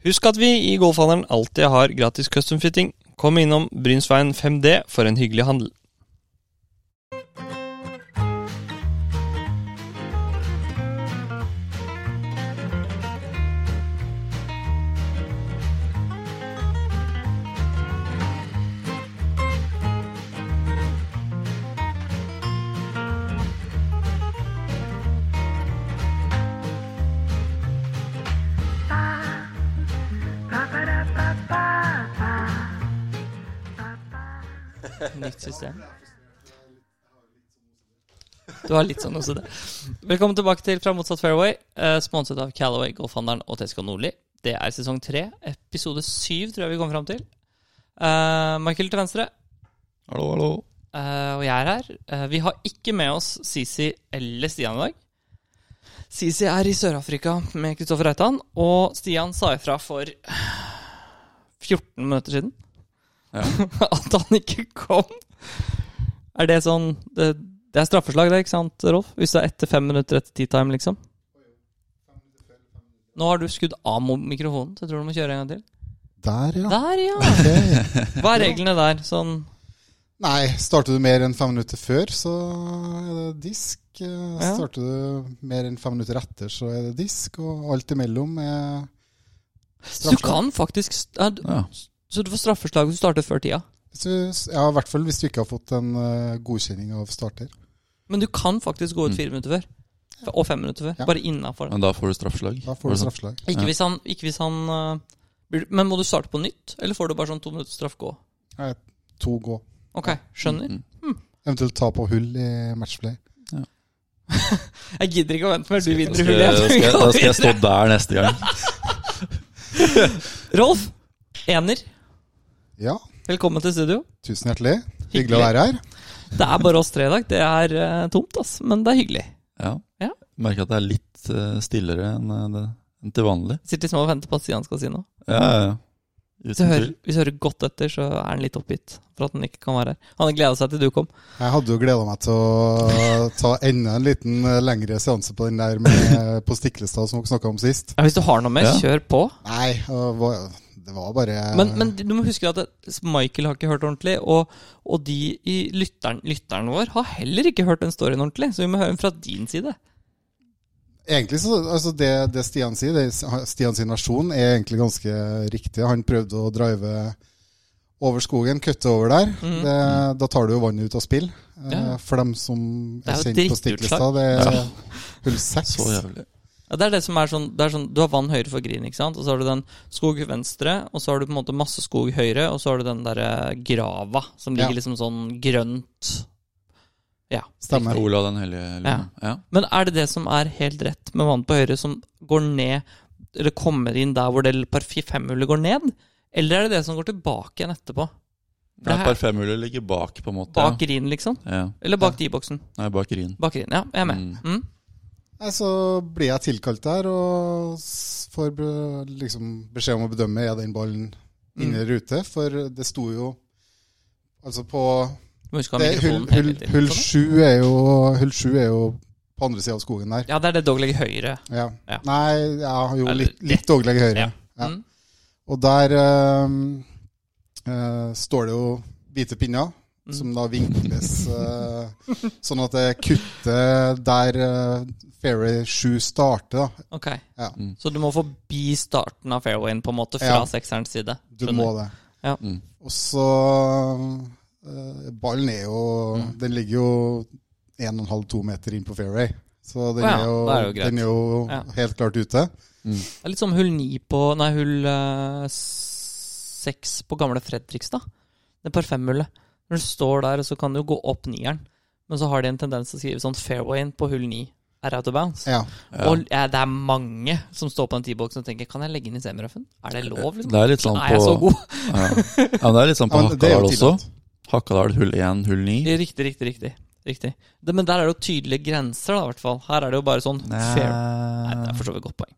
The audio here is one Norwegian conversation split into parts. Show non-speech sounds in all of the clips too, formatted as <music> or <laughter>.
Husk at vi i Golfhandelen alltid har gratis custom-fitting. Kom innom Brynsveien 5D for en hyggelig handel. System. Du har litt sånn også det. Velkommen tilbake til Fra motsatt fairway, eh, sponset av Callaway, Golfhandelen og Tesco Nordli. Det er sesong tre, episode syv, tror jeg vi kommer fram til. Eh, Michael til venstre, Hallo, hallo. eh, og jeg er her. Eh, vi har ikke med oss Sisi eller Stian i dag. Sisi er i Sør-Afrika med Kristoffer Reitan, og Stian sa ifra for 14 minutter siden Ja. <laughs> at han ikke kom. Er det sånn Det, det er straffeslag, det, ikke sant, Rolf? Hvis det er etter fem minutter etter tea time, liksom? Nå har du skudd av mikrofonen, så jeg tror du må kjøre en gang til. Der, ja. Der, ja! <laughs> Okay. Hva er reglene der? Sånn Nei, starter du mer enn fem minutter før, så er det disk. Eh, Ja. Starter du mer enn fem minutter etter, så er det disk. Og alt imellom er Så du kan faktisk st- Ja. Så du får straffeslag hvis du starter før tida. Hvis du, ja, I hvert fall hvis du ikke har fått en eh, godkjenning av starter. Men du kan faktisk gå ut Mm. fire minutter før. Og fem minutter før. Ja. Bare innafor. Men da får du straffeslag? Da får du det straffeslag. Ikke Ja. hvis han, ikke hvis han uh, Men må du starte på nytt, eller får du bare sånn to minutter straff gå? Nei, To gå. Ok, skjønner. Mm, Eventuelt ta på hull i matchplay. <laughs> Jeg gidder ikke å vente mer, du vinner hullet. da, skal jeg, da skal jeg stå der neste gang. <laughs> Rolf, ener, Ja, velkommen til studio. tusen hjertelig. Hyggelig. Hyggelig å være her. Det er bare oss tre i dag. Det er uh, tomt, ass, men det er hyggelig. Ja. Ja. Merker at det er litt uh, stillere enn uh, det, enn til vanlig. Sitter liksom og venter på at Stian skal si noe. Ja, ja, ja. Hvis du hører, hvis du hører godt etter, så er han litt oppgitt for at han ikke kan være her. Han gleda seg til du kom. Jeg hadde jo gleda meg til å ta enda en liten lengre seanse på den der med, på Stiklestad som dere snakka om sist. Ja, hvis du har noe mer, Ja. kjør på. Nei, det var, bare Men, men du må huske at Michael har ikke hørt ordentlig, og, og de i lytteren, lytteren vår har heller ikke hørt den storyen ordentlig, så vi må høre den fra din side. Egentlig så, altså det, det Stian sier, det, Stian sin versjon, er egentlig ganske riktig. Han prøvde å drive over skogen, kutte over der. Mm. Det, da tar du jo vannet ut av spill. Eh, Ja. For dem som er er kjent på. Stiklestad, det er hull seks. Så jævlig. Ja, det er det som er sånn, det er sånn Du har vann høyre for Green, ikke sant? Og så har du den skog venstre, og så har du på en måte masse skog høyre, og så har du den derre grava som ligger Ja. liksom sånn grønt Ja. Stemmer. Ola den hellige. ja. Ja. Men er det det som er helt rett med vann på høyre, som går ned Eller kommer inn der hvor det par femhullet går ned? Eller er det det som går tilbake igjen etterpå? For Ja, parfymehullet par her, ligger bak, på en måte. bak green, liksom? Ja. Eller bak D-boksen? Nei, bak green. Bak green, ja. Jeg er med. Mm. Mm. Nei, så blir jeg tilkalt der og får liksom beskjed om å bedømme er den ballen Mm. inne eller ute. For det sto jo Altså på det, hull, hull, hull, Sånn. sju er jo, hull 7 er jo på andre sida av skogen der. Ja, det er det dog legger høyre. Ja. Ja. Nei, ja, jo, litt, litt dogleg høyre. Ja. Mm. Og der øh, øh, står det jo hvite pinner, Mm. som da vinkles sånn at det kutter der uh, Fairway 7 starter. da. Ok. Ja. Mm. Så du må forbi starten av fairwayen, på en måte, fra Ja. sekserens side. Du Skjønner. må det. Mm. Og så eh, Ballen er jo Mm. Den ligger jo 1,5-2 meter inn på fairway. Så den, oh, ja, er, jo, er jo den er jo Ja. helt klart ute. Mm. Det er litt som hull 9 på Nei, hull 6 på gamle Fredrikstad. Det par femhullet. Når du står der, så kan du jo gå opp nieren. Men så har de en tendens til å skrive sånn fairwayen på hull ni er out of bounds. Ja. Ja. Og ja, det er mange som står på en T-boks og tenker Kan jeg legge inn i semirøffen? Er det lov? Liksom? Det er litt sånn er jeg så på god? <laughs> ja. ja, det er litt sånn på Hakadal også. Hakadal hull 1, hull 9. Riktig, riktig, riktig. riktig. Det, men der er det jo tydelige grenser, da, i hvert fall. Her er det jo bare sånn fair. Nei, det er for så vidt godt poeng.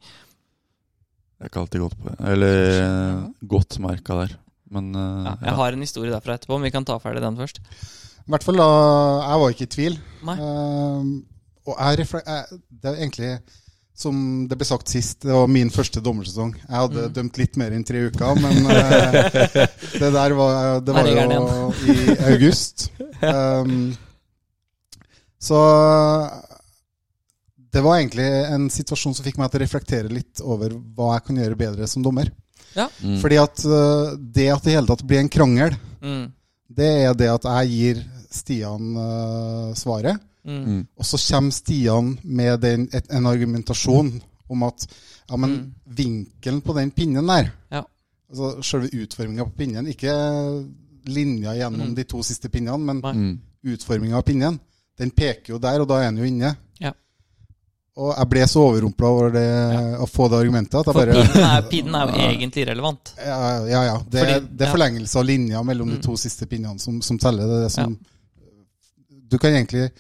Det er ikke alltid godt poeng. Eller godt merka der. Men uh, Ja, jeg har en historie derfra etterpå, men vi kan ta ferdig den først. I hvert fall da Jeg var ikke i tvil. Nei. Uh, og jeg jeg, Det er egentlig som det ble sagt sist, det var min første dommersesong. Jeg hadde dømt litt mer enn tre uker, men uh, <laughs> det der var, det var jo i august. Um, så det var egentlig en situasjon som fikk meg til å reflektere litt over hva jeg kan gjøre bedre som dommer. Mm. Fordi at uh, det at det i hele tatt blir en krangel, Mm. det er det at jeg gir Stian uh, svaret. Mm. Mm. Og så kommer Stian med den, et, en argumentasjon om at ja, men Mm. vinkelen på den pinnen der Ja. Altså selve utforminga på pinnen, ikke linja gjennom Mm. de to siste pinnene, men. Mm. utforminga av pinnen. Den peker jo der, og da er den jo inne. Ja. Og jeg ble så overrumpla over det, å få det argumentet at jeg For bare pinnen er, er jo egentlig irrelevant. <laughs> Ja, ja. ja. Det, Fordi- det er forlengelse av linja mellom Mm. de to siste pinnene som, som teller. Det er det som Du kan egentlig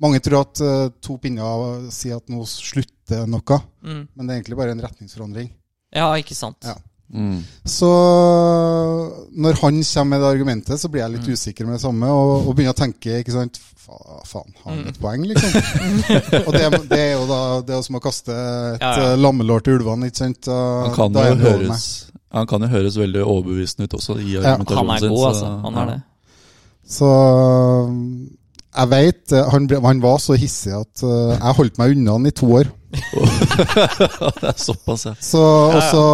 Mange tror at uh, to pinner sier at nå slutter noe, Mm. men det er egentlig bare en retningsforandring. Ja, ikke sant. Ja. Mm. Så når han kommer med det argumentet, så blir jeg litt Mm. usikker med det samme, og, og begynner å tenke ikke sant, Fa- Faen, har han Mm. et poeng, liksom? <laughs> og det, det er jo da det er som å kaste et Ja, ja. eh, lammelår til ulvene, ikke sant? Han kan da jo høres Han kan jo høres veldig overbevisende ut også i Ja, Han argumentasjonen er sin. god, så- altså. Han ja. er det. Så jeg veit han, han var så hissig at uh, jeg holdt meg unna han i to år. <laughs> det er såpass, ja. Så, og så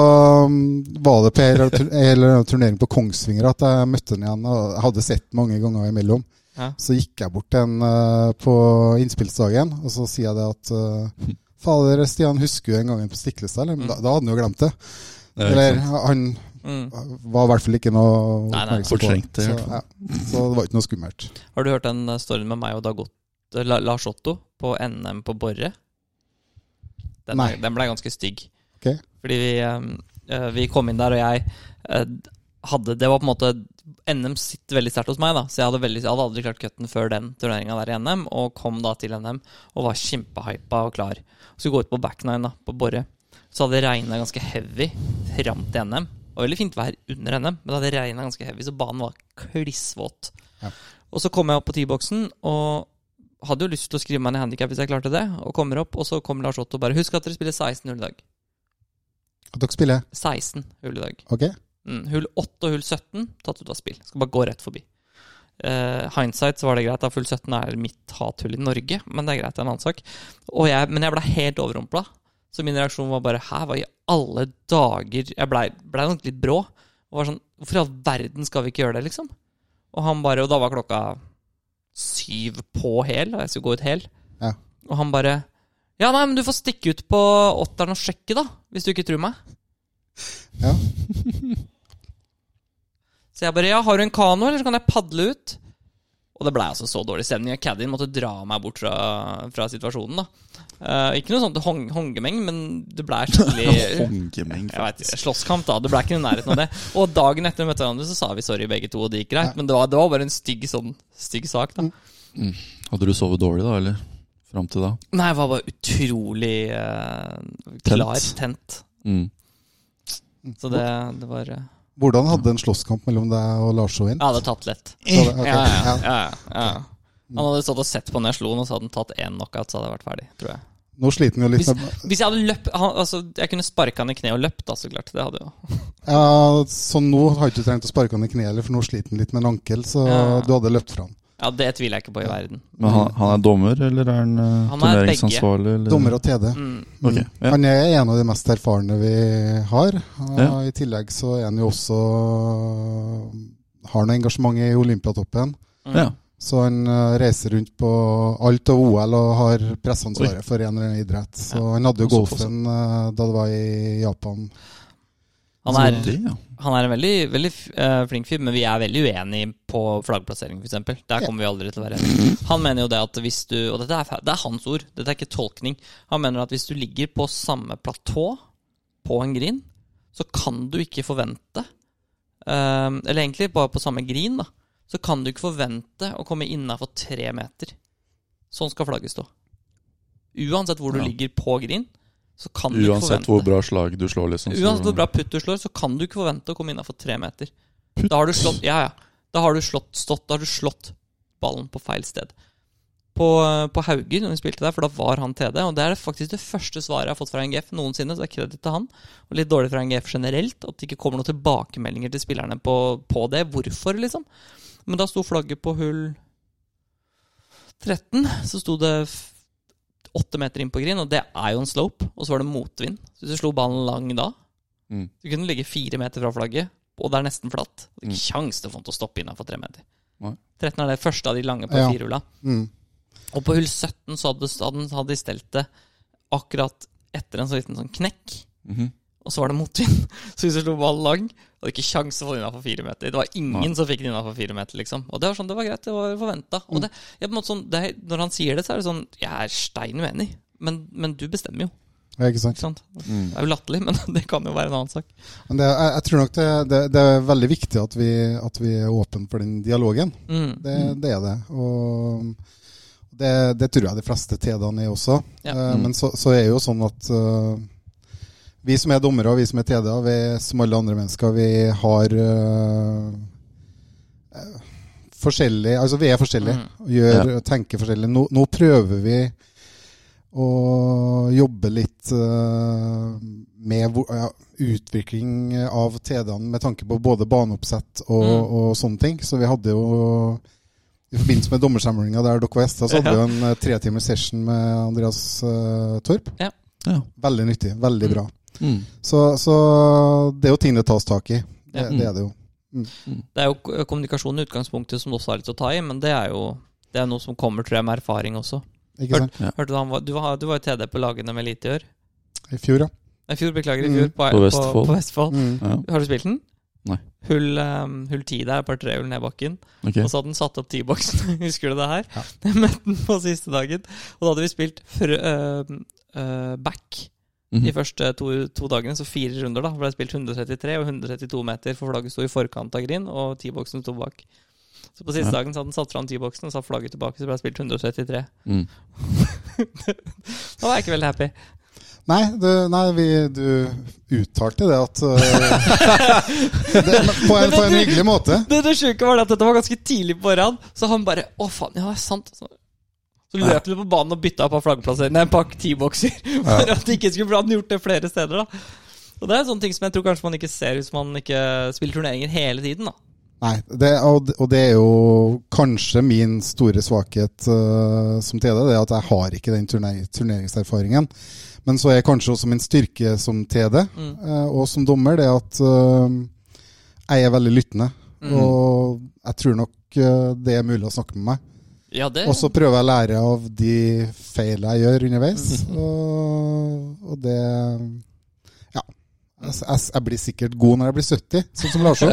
um, var det på en eller annen turnering på Kongsvinger at jeg møtte han igjen. Og jeg hadde sett mange ganger imellom. Ja. Så gikk jeg bort til han uh, på innspillsdagen, og så sier jeg det at uh, <laughs> Fader, Stian, husker du den gangen på Stiklestad? eller? Men Da, da hadde han jo glemt det. Er Eller han Mm. var i hvert fall ikke noe Nei, nei. fortrengt. Så, ja. så det var ikke noe skummelt. Har du hørt den eh, storyen med meg og Dagot, eh, Lars Otto på NM på Borre? Den, Nei. den ble ganske stygg. Okay. Fordi vi, eh, vi kom inn der, og jeg hadde Det var på en måte NM sitter veldig sterkt hos meg, da. Så jeg hadde, veldig, jeg hadde aldri klart cutten før den turneringa der i NM, og kom da til NM og var kjempehypa og klar. Så gå ut på backnine da, på Borre. Så hadde det regna ganske heavy fram til NM. Det var veldig fint vær under NM, men det hadde regna ganske heavy, så banen var klissvåt. Ja. Og så kom jeg opp på T-boksen og hadde jo lyst til å skrive meg ned handikap hvis jeg klarte det, og kommer opp, og så kommer Lars Otto og bare Husk at dere spiller 16 hull i dag. At dere spiller? 16 hull i dag. Ok? Mm, hull 8 og hull 17 tatt ut av spill. Skal bare gå rett forbi. Uh, hindsight så var det greit, da full 17 er mitt hathull i Norge, men det er greit, det er en annen sak. Og jeg, men jeg ble helt overrumpla. Så min reaksjon var bare Hæ, hva i alle dager Jeg blei ble nok litt brå. Og var sånn Hvorfor i all verden skal vi ikke gjøre det, liksom? Og han bare Og da var klokka syv på hel, og jeg skulle gå ut hel. Ja. Og han bare Ja, nei, men du får stikke ut på åtteren og sjekke, da. Hvis du ikke tror meg. Ja. <laughs> Så jeg bare Ja, har du en kano, eller så kan jeg padle ut? Og det blei altså så dårlig stemning. og Caddien måtte dra meg bort fra, fra situasjonen, da. Uh, ikke noe sånt hong hongemeng, men det blei <laughs> skikkelig Hongemeng, faktisk. vet, Slåsskamp, da. Det ble ikke noe nærheten av det. Og dagen etter vi møtte hverandre, så sa vi sorry begge to, og det gikk greit. Ja. Men det var, det var bare en stygg sånn stygg sak, da. Hadde du sovet dårlig da, eller? Fram til da? Nei, jeg var bare utrolig uh, klar, tent. Mm. Så det, det var eh, Hvordan hadde en slåsskamp mellom deg og Lars Owen? Jeg hadde tatt lett. Okay. Ja, ja, ja. ja. Han hadde stått og sett på når jeg slo han, og så hadde han tatt én knockout, så hadde jeg vært ferdig, tror jeg. Nå sliter han jo litt Hvis, med hvis jeg hadde løpt han, Altså, jeg kunne sparka han i kne og løpt, da, så klart. Det hadde jo <laughs> Ja, så nå har du ikke trengt å sparke han i kneet, heller, for nå sliter han litt med en ankel, så du hadde løpt fra han. Ja, det tviler jeg ikke på i verden. Men han, han er dommer, eller er han, uh, Han er turneringsansvarlig? Eller? Dommer og TD. Mm. Okay, ja. Han er en av de mest erfarne vi har. og Ja. I tillegg så er han jo også Har noe engasjement i Olympiatoppen. Mm. ja. Så han eh, reiser rundt på alt av OL og har presseansvaret for en eller annen idrett. Så Ja. han hadde jo golfen eh, da det var i Japan. Han er, Det, ja. han er en veldig, veldig eh, flink fyr, men vi er veldig uenige på flaggplassering, f.eks. Der kommer vi aldri til å være enige. Han mener jo det at hvis du Og dette er, det er hans ord, dette er ikke tolkning. Han mener at hvis du ligger på samme platå på en grin, så kan du ikke forvente eh, Eller egentlig bare på samme grin, da. Så kan du ikke forvente å komme innafor tre meter. Sånn skal flagget stå. Uansett hvor du Ja. ligger på grin, så kan du ikke Uansett forvente hvor bra slag du slår, liksom. Uansett hvor bra putt du slår, så kan du ikke forvente å komme innafor tre meter. Da har du slått Ja, ja. Da har du slått, stått, da har du slått ballen på feil sted. på, på Hauger når vi spilte der, for da var han TD. Og det er faktisk det første svaret jeg har fått fra NGF noensinne, så det er kreditt til han. Og litt dårlig fra NGF generelt, at det ikke kommer noen tilbakemeldinger til spillerne på, på det. Hvorfor, liksom. Men da sto flagget på hull 13, så sto det åtte meter inn på green, og det er jo en slope. Og så var det motvind. Så hvis du slo ballen lang da, Mm. du kunne ligge fire meter fra flagget, og det er nesten flatt. Det er Mm. ikke kjangs til å få den til å stoppe innafor tre meter. Nei. 13 er det første av de lange på Ja. firehulla. Mm. Og på hull 17 så hadde, hadde, hadde de stelt det akkurat etter en så liten sånn knekk. Mhm. Og så var det motvind. <laughs> Så hvis du slo ballen lang, hadde ikke kjangs å få den innafor fire meter. Det var ingen ja. som fikk den innafor fire meter, liksom. Og det var sånn, det var greit. Det var forventa. Og det, jeg, måte sånn, det, når han sier det, så er det sånn Jeg er stein uenig, men, men du bestemmer jo. Ja, ikke sant? Ikke sant? Mm. Det er jo latterlig, men <laughs> det kan jo være en annen sak. Men det, jeg, jeg tror nok det, det, er veldig viktig at vi, at vi er åpne for den dialogen. Mm. Det, det er det. Og det, det tror jeg de fleste TD-ene er også. Ja. Eh, Mm. Men så, så er det jo sånn at eh, vi som er dommere og vi som er TD-er, vi som alle andre mennesker, vi har eh, eh, forskjellig Altså vi er forskjellige Mm. og gjør, tenker forskjellig. Nå, nå prøver vi å jobbe litt uh, med uh, utvikling av TD-ene med tanke på både baneoppsett og, Mm. og sånne ting. Så vi hadde jo i forbindelse med dommersamlinga der dere var gjester, så hadde vi Ja. en eh, tre timers session med Andreas Torp. Ja. Veldig nyttig. Veldig Mm. bra. Mm. Så, så det er jo ting det tas tak i. Det, Ja. det er det jo. Det er jo kommunikasjon i utgangspunktet som det også er litt å ta i, men det er jo det er noe som kommer tror jeg, med erfaring også. Ikke sant? Hørte Du han var, du, var, du var jo TD på lagene med Elite i år. I fjor, ja. I fjor, beklager. I Mm. fjor på, På Vestfold. På, på Vestfold. Mm. Ja. Har du spilt den? Nei. Hull, um, hull 10 der, par trehull ned bakken. Okay. Og så hadde den satt opp T-boksen. <laughs> Husker du det her? Ja. Jeg <laughs> møtte den på siste dagen. Og da hadde vi spilt fr uh, uh, back Mhm. de første to, to dagene, så fire runder. da ble det spilt 133 og 132 meter, for flagget sto i forkant av green, og T-boksen sto bak. Så på siste Ja. dagen så hadde han satt fram T-boksen og satt flagget tilbake, så ble det spilt 133. Mm. <laughs> Da var jeg ikke veldig happy. Nei, du, nei vi, du uttalte det at uh, <laughs> det, på, en, på en hyggelig måte. Det, det sjuke var det at dette var ganske tidlig på morgenen, så han bare Å, faen, ja, det er sant. Så, så løp han på banen og bytta på flaggplasser en pakke T-bokser. <laughs> For at ikke skulle bli gjort det flere steder, da. Og det er sånne ting som jeg tror kanskje man ikke ser hvis man ikke spiller turneringer hele tiden, da. Nei, det, og, det er jo kanskje min store svakhet uh, som TD, det er at jeg har ikke den turner, turneringserfaringen. Men så er kanskje også min styrke som TD Mm. uh, og som dommer, det at uh, jeg er veldig lyttende. Mm. Og jeg tror nok det er mulig å snakke med meg. Ja, det Og så prøver jeg å lære av de feilene jeg gjør underveis. Og, og det Ja. Jeg, jeg, blir sikkert god når jeg blir 70, sånn som Larsson.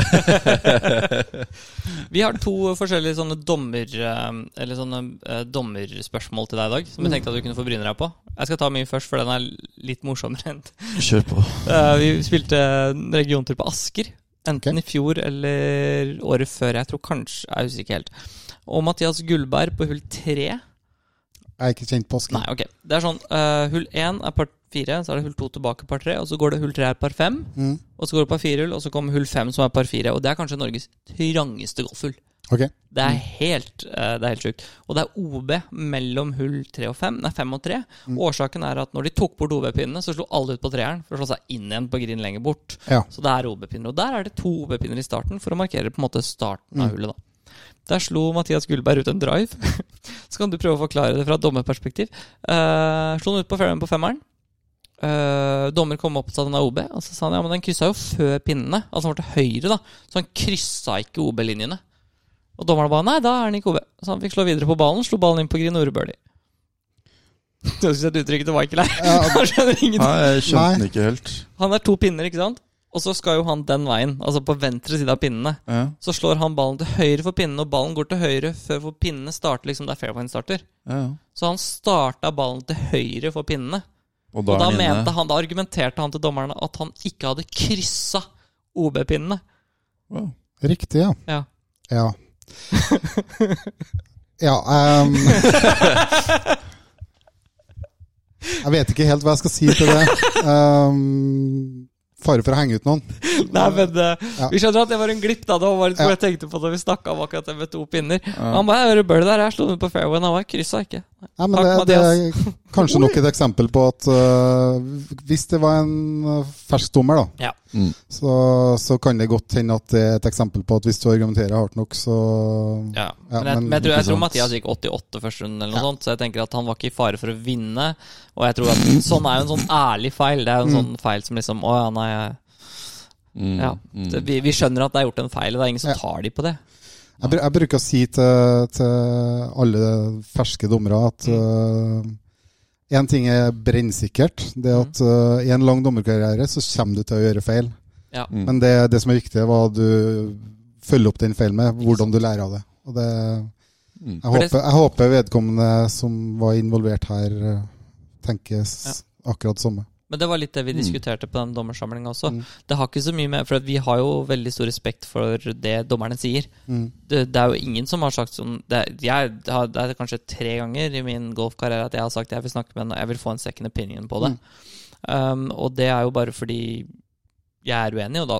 <laughs> Vi har to forskjellige sånne dommer eh, Eller sånne eh, dommerspørsmål til deg i dag, som jeg tenkte at du kunne få bryne deg på. Jeg skal ta min først, for den er litt morsommere Kjør på. Eh, vi spilte regiontur på Asker. Enten okay. i fjor eller året før. Jeg tror kanskje Jeg husker ikke helt. Og Mathias Gullberg på hull tre. Jeg er ikke kjent på. Nei, ok. Det er sånn uh, Hull én er par fire, så er det hull to tilbake par tre, og så går det hull tre er par fem. Mm. Og så går det par fire hull, og så kommer hull fem som er par fire. Og det er kanskje Norges trangeste golfhull. Okay. Det er helt, uh, det er helt sjukt. Og det er OB mellom hull tre og fem. Nei, fem og tre. Mm. Årsaken er at når de tok bort OB-pinnene, så slo alle ut på treeren for å slå seg inn igjen på green lenger bort. Ja. Så det er OB-pinner. Og der er det to OB-pinner i starten for å markere på en måte starten av Mm. hullet. da. Der slo Mathias Gullberg ut en drive. <laughs> så kan du prøve å forklare det fra et dommerperspektiv. Uh, slo han ut på fairway på femmeren. Uh, dommer kom opp og sa den er OB, og så sa han ja, men den kryssa jo før pinnene. Altså han var til høyre, da. Så han kryssa ikke OB-linjene. Og dommeren ba nei, da er den ikke OB. Så han fikk slå videre på ballen, slo ballen inn på green birdie. Du har sett uttrykket til Michael her. Ja, <laughs> Han skjønner ingenting. Nei, jeg skjønte Nei. den ikke helt. Han er to pinner, ikke sant? Og så skal jo han den veien, altså på venstre side av pinnene. Ja, Så slår han ballen til høyre for pinnene, og ballen går til høyre før for pinnene starter liksom der fairwayen starter. ja. Så han starta ballen til høyre for pinnene. Og Og da da, er den mente han, da argumenterte han til dommerne at han ikke hadde kryssa OB-pinnene. Wow. Riktig, ja. Ja. Ja. <laughs> ja um... <laughs> Jeg vet ikke helt hva jeg skal si til det. Ehm, fare for å henge ut noen. <laughs> Nei, men uh, Ja. Vi skjønner at det var en glipp, da. Det var litt hvor jeg tenkte på da vi snakka om akkurat det med to pinner. Han bare hører bøl der, jeg slo den på fairwayen', han var kryssa ikke. Nei, men Takk, det, det er kanskje nok et eksempel på at uh, hvis det var en øh, fersk dommer, da, Ja. Mm. så, så kan det godt hende at det er et eksempel på at hvis du argumenterer hardt nok, så Ja. Ja, men jeg, men- men jeg tror, jeg tror. Mathias gikk 88 første runde, eller noe Ja. sånt, så jeg tenker at han var ikke i fare for å vinne. Og jeg tror at sånn er jo en sånn ærlig feil. Det er jo en Mm. sånn feil som liksom Å ja, nei Mm. ja. Mm. Det, vi, vi skjønner at det er gjort en feil, og det er ingen som Ja. tar de på det. Jeg, jeg bruker å si til, til alle ferske dommere at én ting er brennsikkert. Det er at uh, i en lang dommerkarriere så kommer du til å gjøre feil. Ja. Mm. Men det, det som er viktig, er hva du følger opp den feilen med. Hvordan du lærer av det. Og det Mm. jeg, håper, jeg håper vedkommende som var involvert her, tenkes ja. akkurat samme. Men det var litt det vi Mm. diskuterte på den dommersamlinga også. Mm. Det har ikke så mye med For vi har jo veldig stor respekt for det dommerne sier. Mm. Det, det er jo ingen som har sagt sånn det, er- det, har, det er kanskje tre ganger i min golfkarriere at jeg har sagt jeg vil snakke med en Jeg vil få en second opinion på det. Um, og det er jo bare fordi jeg er uenig, og da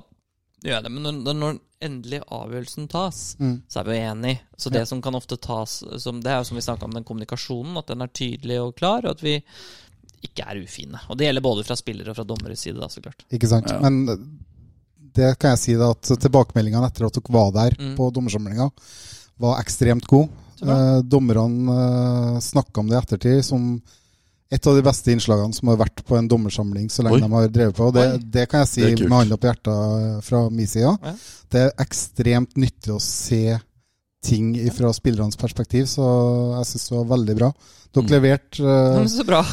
gjør jeg det. Men når, når den endelige avgjørelsen tas, Mm. så er vi jo enige. Så det som kan ofte tas som Det er jo som vi snakka om, den kommunikasjonen. At den er tydelig og klar, og at vi ikke er ufine. Og det gjelder både fra spillere og fra dommeres side, da, så klart. Ikke sant? Ja. Men det kan jeg si da, at tilbakemeldingene etter at dere var der Mm. på dommersamlinga, var ekstremt gode. Eh, dommerne eh, snakka om det i ettertid som et av de beste innslagene som har vært på en dommersamling så lenge Oi. de har drevet på. Og det, det kan jeg si med hånda på hjertet eh, fra min side. Ja. Det er ekstremt nyttig å se ting fra spillernes perspektiv, så jeg syns det var veldig bra. Dere Mm. leverte så bra.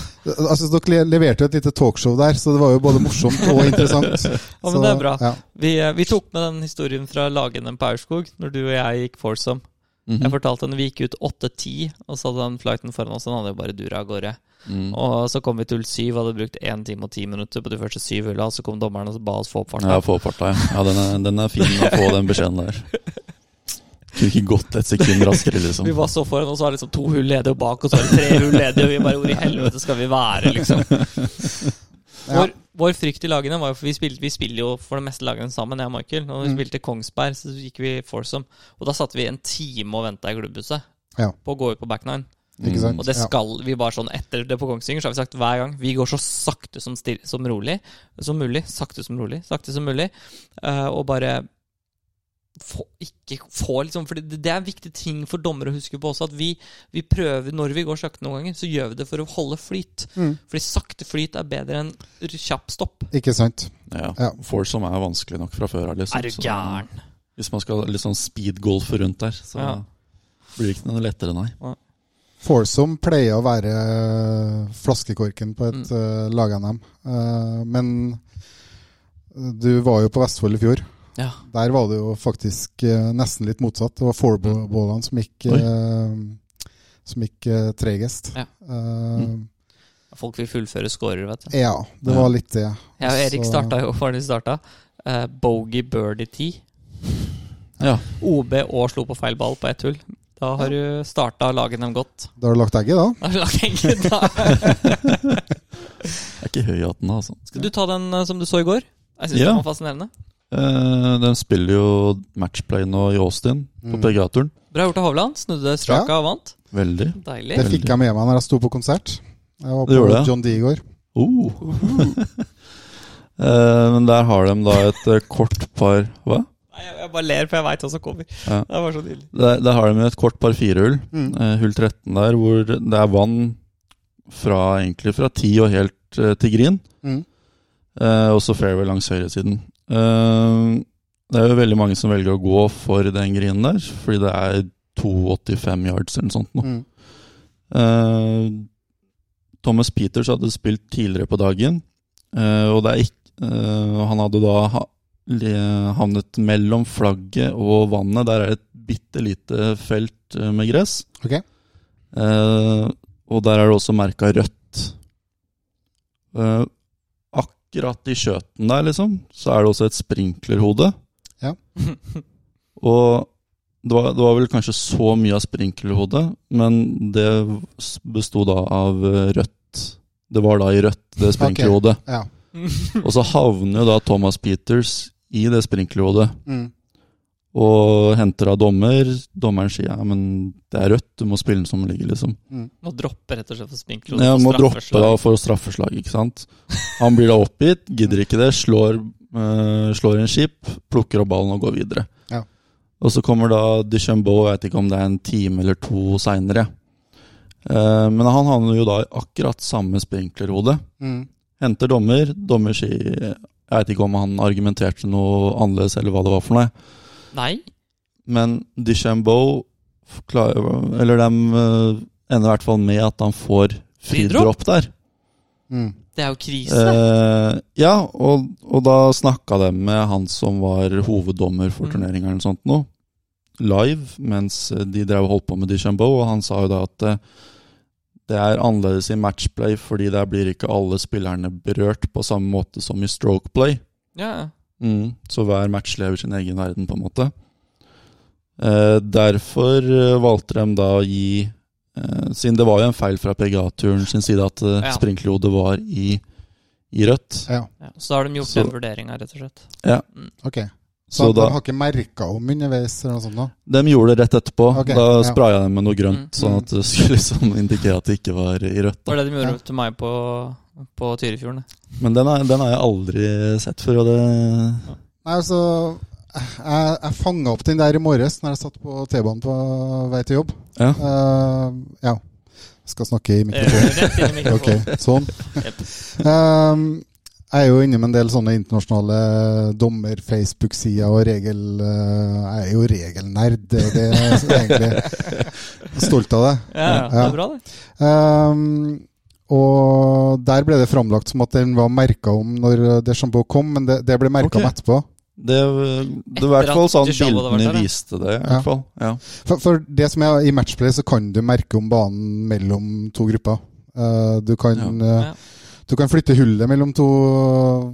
Altså, dere leverte et lite talkshow der, så det var jo både morsomt og interessant. <laughs> Ja, men Så, det er bra. Ja. Vi, eh, vi tok med den historien fra Lagene på Aurskog, når du og jeg gikk foursome. Mhm. Jeg fortalte henne Vi gikk ut 8-10, og så hadde den flighten foran oss. Den hadde jo bare dura av gårde. Mm. Og så kom vi til hull 7, hadde brukt 1 time og 10 minutter på de første syv hulla. Og så kom dommeren og ba oss få opp farta. Ja, få opp farta, ja. ja den, er, den er fin å få den beskjeden der. <laughs> Kunne ikke gått et sekund raskere, liksom. Vi var så foran, og så var det liksom to hull ledige, og bak oss var det tre hull ledige. Og vi bare Hvor i helvete skal vi være, liksom? Ja. Vår, vår frykt i lagene var jo For vi, spilte, vi spiller jo for det meste lagene sammen, jeg og Michael. Når vi Mm. spilte Kongsberg, så gikk vi foursome. Og da satt vi en time og venta i klubbhuset Ja. på å gå ut på back nine. Ikke sant? Og det Ja. skal vi bare sånn etter det på Kongsvinger, så har vi sagt hver gang Vi går så sakte som, still, som rolig som mulig. Sakte som rolig. Sakte som mulig. Uh, og bare få, ikke få liksom For det, det er en viktig ting for dommere å huske på også, at vi, vi prøver Når vi går sakte noen ganger, så gjør vi det for å holde flyt. Mm. Fordi sakte flyt er bedre enn kjapp stopp. Ikke sant? Ja. Ja. Foursome er vanskelig nok fra før av, liksom. Er du så gæren? Hvis man skal litt sånn speedgolfe rundt der, så Ja. blir det ikke noe lettere, nei. Foursome pleier å være eh, flaskekorken på et Mm. eh, lag-NM. Eh, men du var jo på Vestfold i fjor. Ja. Der var det jo faktisk eh, nesten litt motsatt. Det var fourballene som gikk eh, Som gikk eh, tregest. Ja. Mm. Folk vil fullføre scorer, vet du. ja, det var litt det. Ja, Erik Så- starta jo Var de starta? Uh, Bogey birdie tee. Ja. OB og slo på feil ball på ett hull. Da har du starta laget dem godt. Da har du lagt egget, da? Da har du lagt egget, <laughs> da. Jeg er ikke høy i hatten, altså. Skal du ta den eh, som du så i går? Jeg syns Ja. den var fascinerende. Eh, den spiller jo matchplay nå i Austin, på Mm. PGA-turen. Bra gjort av Hovland. Snudde straka og vant. Veldig. Deilig. Det fikk jeg med meg når jeg sto på konsert. Jeg var Du på gjorde det? John D i går. Oh. <laughs> Eh, men der har de da et eh, kort par Hva? Nei, jeg, jeg bare ler, for jeg veit hva som kommer. Ja. Det var så nydelig. Der, der har de et kort par firehull. Mm. Hull 13 der, hvor det er vann fra egentlig fra 10 og helt til green. Mm. Eh, også fairway langs høyresiden. Eh, det er jo veldig mange som velger å gå for den grinen der, fordi det er 2,85 yards eller noe sånt. Nå. Mm. Eh, Thomas Peters hadde spilt tidligere på dagen, eh, og det er ikke, han hadde da ha, havnet mellom flagget og vannet. Der er det et bitte lite felt med gress. Ok. Eh, og der er det også merka rødt. Eh, akkurat i skjøten der, liksom, så er det også et sprinklerhode. Ja. <laughs> Og det var, det var vel kanskje så mye av sprinklerhodet, men det besto da av eh, rødt. Det var da i rødt, det sprinklerhodet. Ja. Og så havner jo da Thomas Peters i det sprinklerhodet Mm. Og henter av dommer. Dommeren sier ja, men det er rødt, du må spille den som den ligger, liksom. Må droppe rett og slett for sprinkler. Ja, må droppe da for straffeslag, ikke sant. Han blir da oppgitt, gidder ikke det, slår, uh, slår en skip, plukker opp ballen og går videre. Ja. Og så kommer da Duchambeau, jeg vet ikke om det er en time eller to seinere. men han havner jo da i akkurat samme sprinklerhode. Mm. Henter dommer, dommer sier Jeg vet ikke om han argumenterte noe annerledes eller hva det var for noe. Nei. Men Duchambeau klarer Eller de eh, ender i hvert fall med at han får Fridropp? der. Mm. Det er jo krise. Eh, ja, og, og da snakka de med han som var hoveddommer for Mm. turneringa eller noe sånt noe, live, mens de drev og holdt på med Duchambeau, og han sa jo da at eh, det er annerledes i matchplay fordi der blir ikke alle spillerne berørt på samme måte som i strokeplay. ja. Mm, så hver match lever sin egen verden, på en måte. Eh, derfor eh, valgte de da å gi eh, Siden det var jo en feil fra PGA-turen sin side at eh, Ja. sprinklerhodet var i, i rødt. Ja, ja. Så da har de gjort Så- den vurderinga, rett og slett. Ja, ok. Så, Så de da, har ikke merka om underveis eller noe sånt? da? de gjorde det rett etterpå. Okay, da ja. spraya de med noe grønt, Mm. sånn at det skulle <laughs> liksom indikere at det ikke var i rødt. Det var Da. det de gjorde Ja. til meg på, på Tyrifjorden. Men den, er, den har jeg aldri sett før. Og det, Nei, altså Jeg, jeg fanga opp den der i morges når jeg satt på T-banen på vei til jobb. ja. Uh, ja. Jeg skal snakke i Eh, mikrofonen. Rett Ok, sånn. Um, jeg er jo inne med en del sånne internasjonale dommer-Facebook-sider og regel... eh, jeg er jo regelnerd, det, det er <laughs> jeg egentlig stolt av det. Ja, ja, det er bra, det. Um, og der ble det framlagt som at den var merka om når Deschambault kom, men det, det ble merka okay. om etterpå. Det, det var i hvert fall sånn bildene der, viste det. i Ja. hvert fall ja. For, for det som er i matchplay, så kan du merke om banen mellom to grupper. Uh, du kan uh, Ja. Du kan flytte hullet mellom to,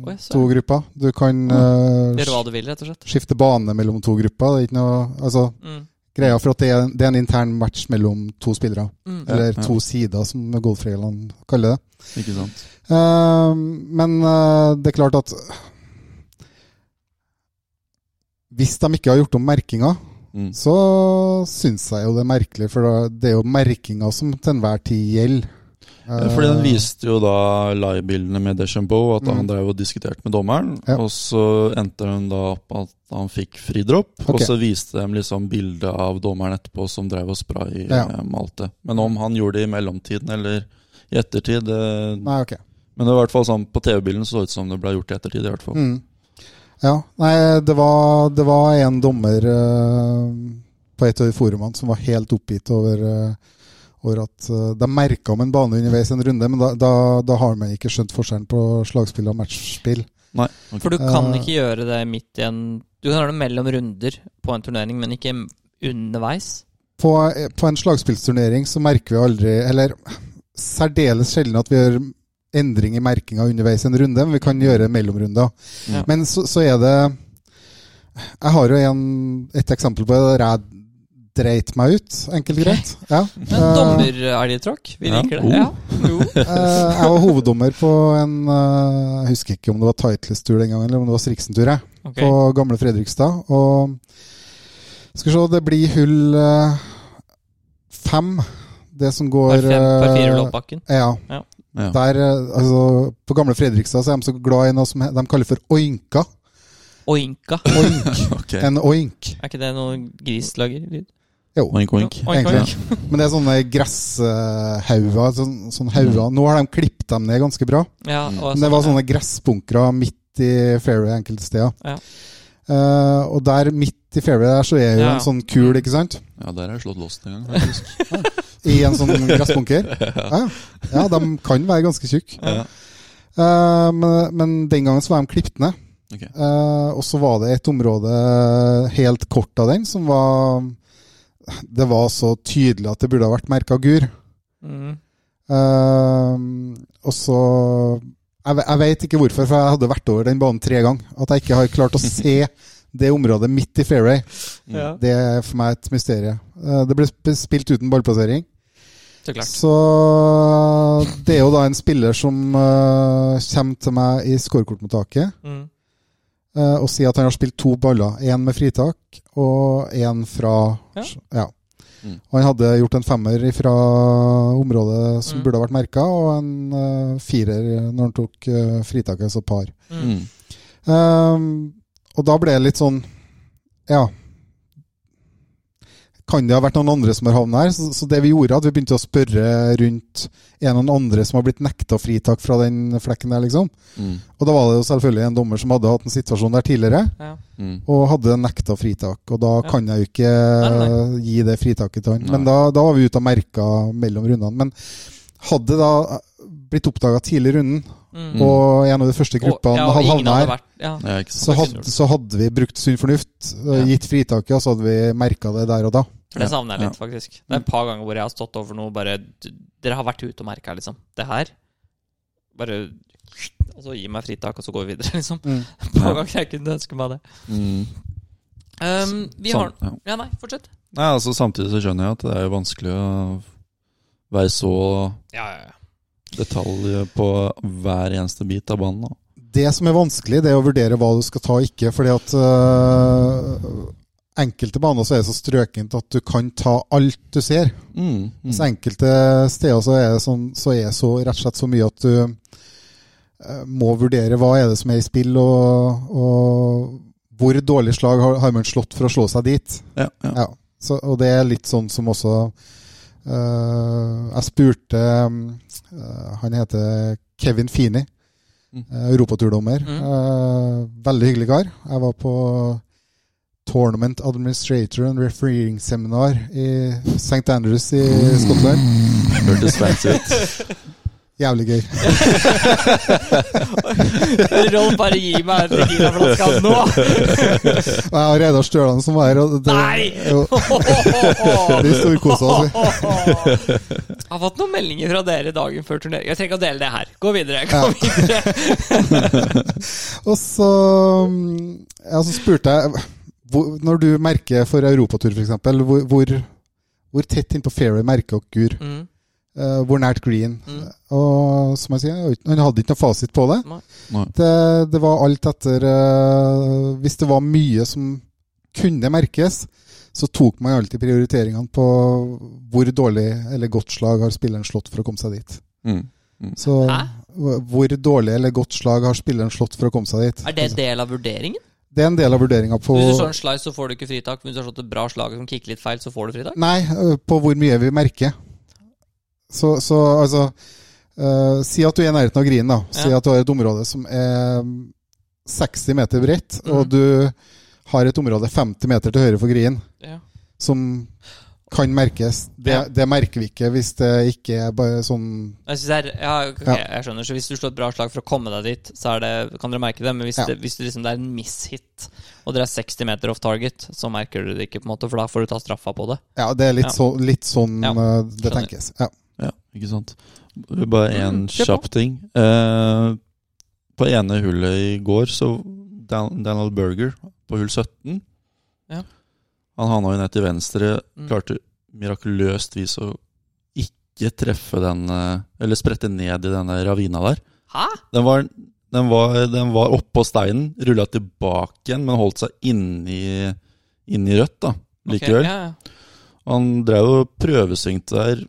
Oi, to grupper. Du kan uh, Gjøre hva du vil, rett og slett. skifte bane mellom to grupper. Det er ikke noe Altså, Mm. Greia for at det er, det er en intern match mellom to spillere. Mm. Eller ja. to sider, som golfreglene kaller det. Ikke sant? Uh, men uh, det er klart at Hvis de ikke har gjort om merkinga, Mm. så syns jeg jo det er merkelig, for det er jo merkinga som til enhver tid gjelder. Ja, Fordi den Eh, viste jo da live-bildene med Deschambeau, at Mm. han drev og diskuterte med dommeren. Ja. Og så endte den da opp at han fikk fridropp. Og så viste de liksom bildet av dommeren etterpå som drev og spraymalte. Ja. eh, malte. Men om han gjorde det i mellomtiden eller i ettertid det, Nei, okay. Men det var i hvert fall sånn på TV-bilden så det ut som det ble gjort i ettertid. i hvert fall Mm. Ja. Nei, det var, det var en dommer uh, på et av de forumene som var helt oppgitt over, eh, over at eh, de merka om en bane underveis en runde, men da, da, da har man ikke skjønt forskjellen på slagspill og matchspill. Nei, okay. For du kan Eh. ikke gjøre det midt i en Du kan gjøre det mellom runder på en turnering, men ikke underveis. På, på en slagspillsturnering så merker vi aldri, eller særdeles sjelden at vi gjør endring i merkinga underveis en runde, men vi kan gjøre mellomrunder. Ja. Men så, så er det Jeg har jo en, et eksempel på det dreit meg ut, enkelt og greit. Ja. Men Eh, dommerelgtråkk, vi Ja. liker det. Oh. Ja. Jo. eh, jeg var hoveddommer på en eh, Jeg husker ikke om det var Titles-tur den gangen, eller om det var Striksen-tur, jeg. Ok. På gamle Fredrikstad. Og skal vi se, det blir hull fem. Det som går Par fem, par fire. Ja. ja. Der, altså, på gamle Fredrikstad så er de så glad i noe som de kaller for oinka. Oinka. Oink. <laughs> okay. En oink. Er ikke det noe gris lager? lyd? Jo. Oink, oink. Oink, oink. Men det er sånne gresshauger. Sånn, sånn hauger. Nå har de klippet dem ned ganske bra. Ja, Men det var sånn, sånne gressbunkere midt i fairway enkelte steder. Ja. Uh, og der midt i fairway der så er jo Ja. en sånn kul, ikke sant? Ja, der har jeg slått lost en gang, faktisk. <laughs> I en sånn gressbunker. <laughs> Ja. ja, de kan være ganske tjukke. Ja. Eh, men, men den gangen så var de klippet ned. Okay. Eh, og så var det et område helt kort av den som var Det var så tydelig at det burde ha vært merka gur. Mm. Uh, og så jeg, jeg vet ikke hvorfor, for jeg hadde vært over den banen tre ganger. At jeg ikke har klart å se <laughs> det området midt i fairway, mm. det er for meg et mysterium. Uh, det ble spilt uten ballplassering. så. Så det er jo da en spiller som uh, kommer til meg i scorekortmottaket. Mm. Eh, og si at han har spilt to baller. Én med fritak og én fra Ja. ja. Mm. Og han hadde gjort en femmer fra området som Mm. burde ha vært merka, og en uh, firer når han tok uh, fritaket, altså par. Mm. Ehm, og da ble det litt sånn Ja. Kan det ha vært noen andre som har havnet her? Så, så det vi gjorde, at vi begynte å spørre rundt er det noen andre som har blitt nekta fritak fra den flekken der, liksom. Mm. Og da var det jo selvfølgelig en dommer som hadde hatt en situasjon der tidligere, Ja. Mm. og hadde nekta fritak. Og da Ja. kan jeg jo ikke Nei, gi det fritaket til han. Nei. Men da, da var vi ute og merka mellom rundene. Men hadde da blitt oppdaga tidlig i runden, Mm. og en av de første gruppene ja, hadde havna her, vært, ja. Ja, så hadde, så hadde vi brukt sunn fornuft, gitt fritaket, og så hadde vi merka det der og da. For det Ja, savner jeg litt, faktisk. Det er et par ganger hvor jeg har stått over noe bare Dere har vært ute og merka, liksom. Det her Bare Og så gi meg fritak, og så går vi videre, <laughs> liksom. Mm. par gang jeg kunne ønske meg det. Mm. Um, vi har ja. Ja, nei, fortsett. Nei, altså Samtidig så skjønner jeg at det er jo vanskelig å være så Ja, ja, ja. detalj på hver eneste bit av banen. Da. Det som er vanskelig, det er å vurdere hva du skal ta og ikke. fordi at øh, enkelte baner så er det så strøkent at du kan ta alt du ser. Mm. mm. Så enkelte steder så er det sånn, så er så rett og slett så mye at du øh, må vurdere hva er det som er i spill, og, og hvor dårlig slag har, har man slått for å slå seg dit. Ja, ja. Ja, så, og det er litt sånn som også øh, Jeg spurte øh, Han heter Kevin Feeney, Mm. øh, europaturdommer. Mm. Øh, veldig hyggelig kar. Jeg var på Tournament Administrator and Refereeing Seminar i St. Andrews i Skottland. Hørtes fancy ut. <laughs> Jævlig gøy. <laughs> Rolf, bare gi meg en tequila-flaske nå! <laughs> Jeg har Reidar Stølan som var her. Og det, Nei! Jo, vi storkosa oss. Jeg har fått noen meldinger fra dere dagen før turnering. Jeg trenger ikke å dele det her. Gå videre. Gå Ja. videre. Og så, mm, ja, så spurte jeg hvor, Når du merker for europatur, f.eks., hvor, hvor, hvor tett innpå fairway merker dere Mm. uh, hvor nært green? Mm. Og som jeg sier, han hadde ikke noe fasit på det. Nei. Det, det var alt etter uh, Hvis det var mye som kunne merkes, så tok man alltid prioriteringene på hvor dårlig eller godt slag har spilleren slått for å komme seg dit. Mm. Så Hæ? hvor dårlig eller godt slag har spilleren slått for å komme seg dit. Er det en del av vurderingen? Det er en del av vurderinga på Hvis du slår en slice, så får du ikke fritak. Hvis du har slått et bra slag som kicker litt feil, så får du fritak? Nei, på hvor mye vi merker. Så, så altså uh, Si at du er i nærheten av grinen. da Si Ja. at du har et område som er mm, 60 meter bredt, mm. og du har et område 50 meter til høyre for grinen Ja. som kan merkes. Det, Ja. det merker vi ikke hvis det ikke er bare sånn Jeg, er, ja, okay, Ja. jeg skjønner. Så hvis du slår et bra slag for å komme deg dit, så er det, kan dere merke det. Men hvis, Ja. det, hvis det, liksom, det er en miss-hit, og dere er 60 meter off target, så merker du det ikke, på en måte, for da får du ta straffa på det. Ja, det er litt, Ja. så, litt sånn Ja, øh, det tenkes. Ja. Ja, ikke sant. Bare én Mm, kjapp ting. Uh, på ene hullet i går så Dan Daniel Berger på hull 17 Ja. Han havna jo ned til venstre. Mm. Klarte mirakuløst vis å ikke treffe den eh, Eller sprette ned i denne ravina der. Hæ? Den var, den var, den var oppå steinen, rulla tilbake igjen, men holdt seg inni, inni rødt, da. Likevel. Okay, ja, ja. Han drev og prøvesvingte der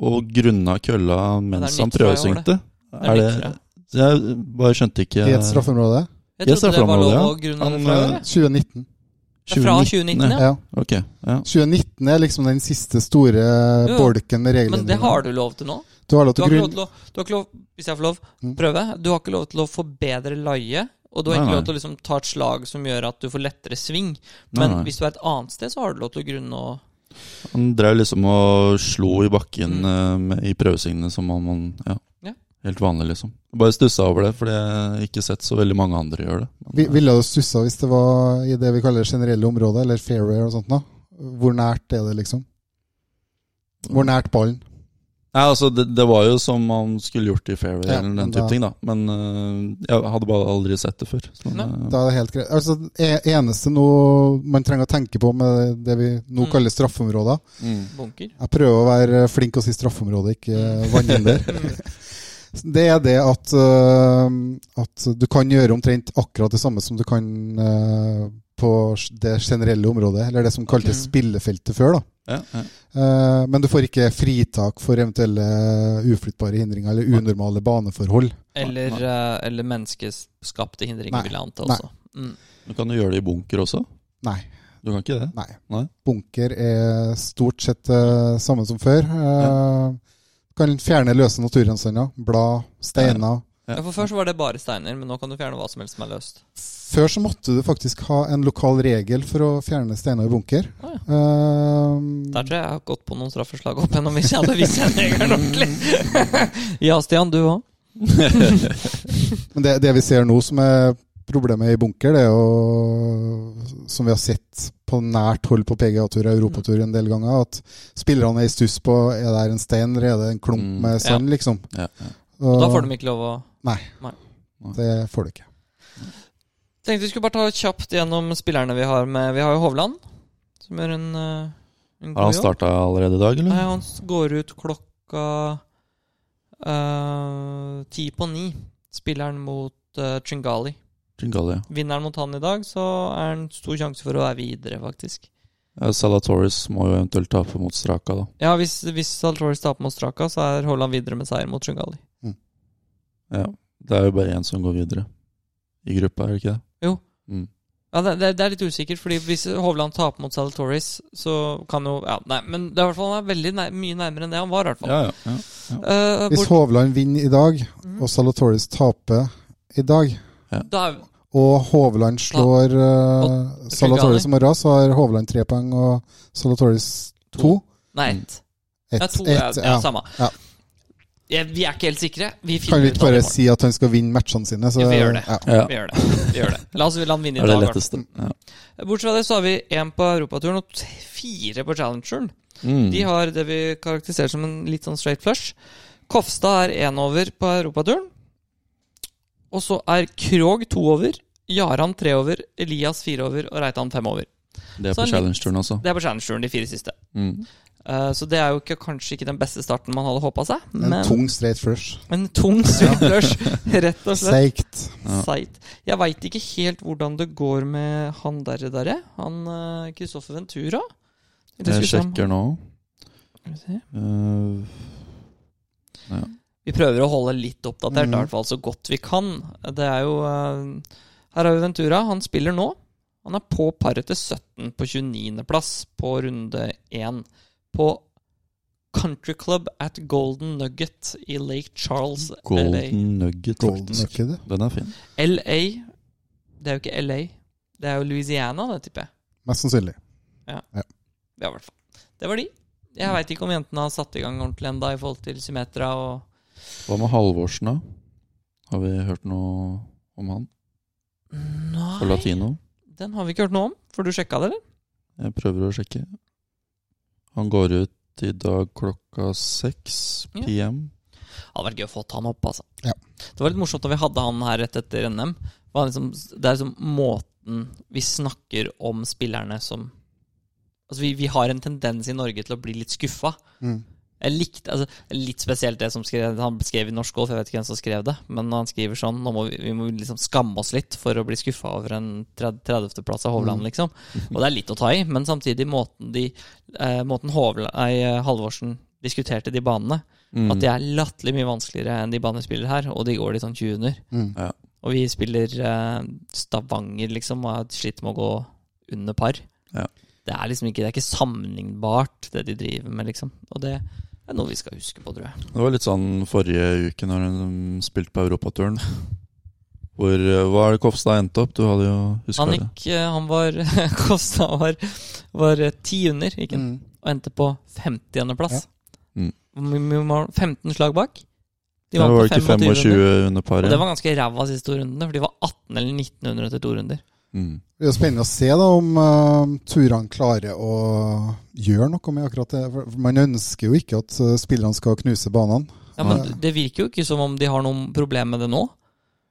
og grunna kølla mens han det. prøvesvingte. Er Er det, jeg bare skjønte ikke I et straffeområde. Jeg trodde det var lov å grunne det fra i år. eh, 2019. Fra 2019, ja. Ja. Okay, ja. 2019 er liksom den siste store Jo, bolken med reglene. Men det har du lov til nå. Du har lov Du til har å ikke lov grunn... til å, du har ikke lov, hvis jeg får lov, Mm. prøve. Du har ikke lov til å forbedre laie. Og du har Nei, ikke lov til å liksom ta et slag som gjør at du får lettere sving. Men nei. hvis du er et annet sted, så har du lov til å grunne og Han drev liksom og slo i bakken Mm. med, i prøvesvingene som om han Ja. Helt vanlig, liksom. Bare stussa over det, for jeg har ikke sett så veldig mange andre gjøre det. Vi- Ville du stussa hvis det var i det vi kaller generelle området, eller fairway og sånt? da? Hvor nært er det, liksom? Hvor nært ballen? Nei, altså, det, det var jo som man skulle gjort i fairway Ja, eller den type da- ting, da. Men uh, jeg hadde bare aldri sett det før. Så, eh, Da er det helt greit. Altså, Det eneste noe man trenger å tenke på med det vi nå Mm. kaller straffeområder mm. bunker. Jeg prøver å være flink og si straffeområde, ikke vannhinder. <laughs> Det er det at, øh, at du kan gjøre omtrent akkurat det samme som du kan øh, på det generelle området, eller det som kaltes okay. spillefeltet før. da. Ja, ja. Eh, men du får ikke fritak for eventuelle uflyttbare hindringer eller unormale baneforhold. Eller, eh, eller menneskeskapte hindringer, Nei. vil jeg anta Nei. også. Mm. Men Kan du gjøre det i bunker også? Nei. Du kan ikke det? nei. Nei. Bunker er stort sett det samme som før. Eh, Kan fjerne løse naturgjenstander, blad, steiner. Ja. Ja, for Før så var det bare steiner, men nå kan du fjerne hva som helst som er løst. Før så måtte du faktisk ha en lokal regel for å fjerne steiner i bunker. Ah, ja. uh, Der tror jeg jeg har gått på noen straffeslag opp gjennom hvis jeg hadde visst den regelen ordentlig. <laughs> ja, Stian, du òg? <laughs> Men det, det vi ser nå som er problemet i bunker, det er jo, som vi har sett på nært hold på PGA-tur og Europatur en del ganger, at spillerne er i stuss på er det en stein eller er det en klump Mm. med sand, liksom. Ja, ja. Og Da får de ikke lov å Det får du ikke. Tenkte vi skulle bare ta kjapt gjennom spillerne vi har med. Vi har jo Hovland, som gjør en, eh, en Har han starta allerede i dag, Nei, han går ut klokka ti ti på ni. Spilleren mot uh, Tringali. Tringali, ja. Vinner han mot han i dag, så er det en stor sjanse for å være videre, faktisk. ja. Salatoris må jo eventuelt tape mot Straka, da. Ja, hvis, hvis Salatoris taper mot Straka, så er Haaland videre med seier mot Tringali. Ja. Det er jo bare én som går videre i gruppa, er det ikke det? Jo. Mm. Ja, det, det, er litt usikkert, fordi hvis Hovland taper mot Salatoris, så kan jo Ja, nei, men det er i hvert fall han er veldig nær, mye nærmere enn det han var, i hvert fall. Ja, ja. ja. Eh, Hvis Hovland vinner i dag, Mhm. og Salatoris taper i dag, da er, og Hovland slår uh, Og Salatoris i morgen, så har Hovland tre poeng og Salatoris to. Nei, ett. Ett, Ja, to, ett, ja, ja, samme. Ja. Ja, vi er ikke helt sikre. Vi Kan vi ikke bare si at han skal vinne matchene sine? Så, Ja, vi gjør det. Ja. ja. Vi gjør det. Vi gjør det. La oss la han vinne i <laughs> er det dag. letteste. Ja. Bortsett fra det så har vi én på europaturen og fire på challengeren. Mm. De har det vi karakteriserer som en litt sånn straight flush. Kofstad er én over på europaturen. Og så er Krog to over, Jaran tre over, Elias fire over og Reitan fem over. Det er Så på challenge-turen også. Det er på challenge-turen, de fire siste. Mm. Eh, så det er jo ikke, kanskje ikke den beste starten man hadde håpa seg, En tung straight flush. en tung straight flush, rett og slett. Seigt. Ja. Seigt. Jeg veit ikke helt hvordan det går med han derre derre. Han eh, Kristoffer Ventura. Det Jeg sjekker nå. Skal vi se. Uh, ja. Vi prøver å holde litt oppdatert, mm. i hvert fall så godt vi kan. Det er jo eh, Her har vi Ventura. Han spiller nå. Han er på paret til 17 på 29.-plass på runde 1. På Country Club at Golden Nugget i Lake Charles, LA. Golden Nugget, Golden. Nugget. Den er fin. LA Det er jo ikke LA. Det er jo Louisiana, det tipper jeg. Mest sannsynlig. Ja, ja. hvert fall. Det var de. Jeg veit ikke om jentene har satt i gang ordentlig enda i forhold til Symmetra og Hva med Halvorsen, da? Har vi hørt noe om han? På Nei, latino? den har vi ikke hørt noe om. Får du sjekka det, eller? Jeg prøver å sjekke. Han går ut i dag klokka seks Ja. PM. Det hadde vært gøy å få han opp, altså. Ja. Det var litt morsomt da vi hadde han her rett etter NM. Var liksom, det er liksom måten vi snakker om spillerne som Altså, vi, vi har en tendens i Norge til å bli litt skuffa. Mm. Jeg likte, altså, Litt spesielt det som skrev, han skrev i Norsk Golf, jeg vet ikke hvem som skrev det. Men han skriver sånn Nå må vi, vi må liksom skamme oss litt for å bli skuffa over en 30.-plass av Hovland, Mm. liksom. Og det er litt å ta i, men samtidig måten de eh, Måten Hovland, eh, Halvorsen diskuterte de banene, Mm. at de er latterlig mye vanskeligere enn de banene vi spiller her, og de går litt sånn 20 under. Mm. Og vi spiller eh, Stavanger, liksom, og har slitt med å gå under par. Ja. Det er liksom ikke Det er ikke sammenlignbart, det de driver med, liksom. Og det er noe vi skal huske på, tror jeg. Det var litt sånn forrige uke når de spilte på europaturen. Hvor eh, Hva er det Kofstad endte opp? Du hadde jo huska det. gikk eh, Han var <laughs> Kofstad var, var eh, ti under, gikk han, Mm. og endte på 50.-plass. Mm. 15 slag bak. De vant var det ikke 25 25 under. under Og det var ganske ræva siste to rundene, for de var 18 eller 19 under etter to runder. Mm. Det er spennende å se da om uh, turene klarer å gjøre noe med akkurat det. For Man ønsker jo ikke at uh, spillerne skal knuse banene. Ja, men det virker jo ikke som om de har noen problem med det nå.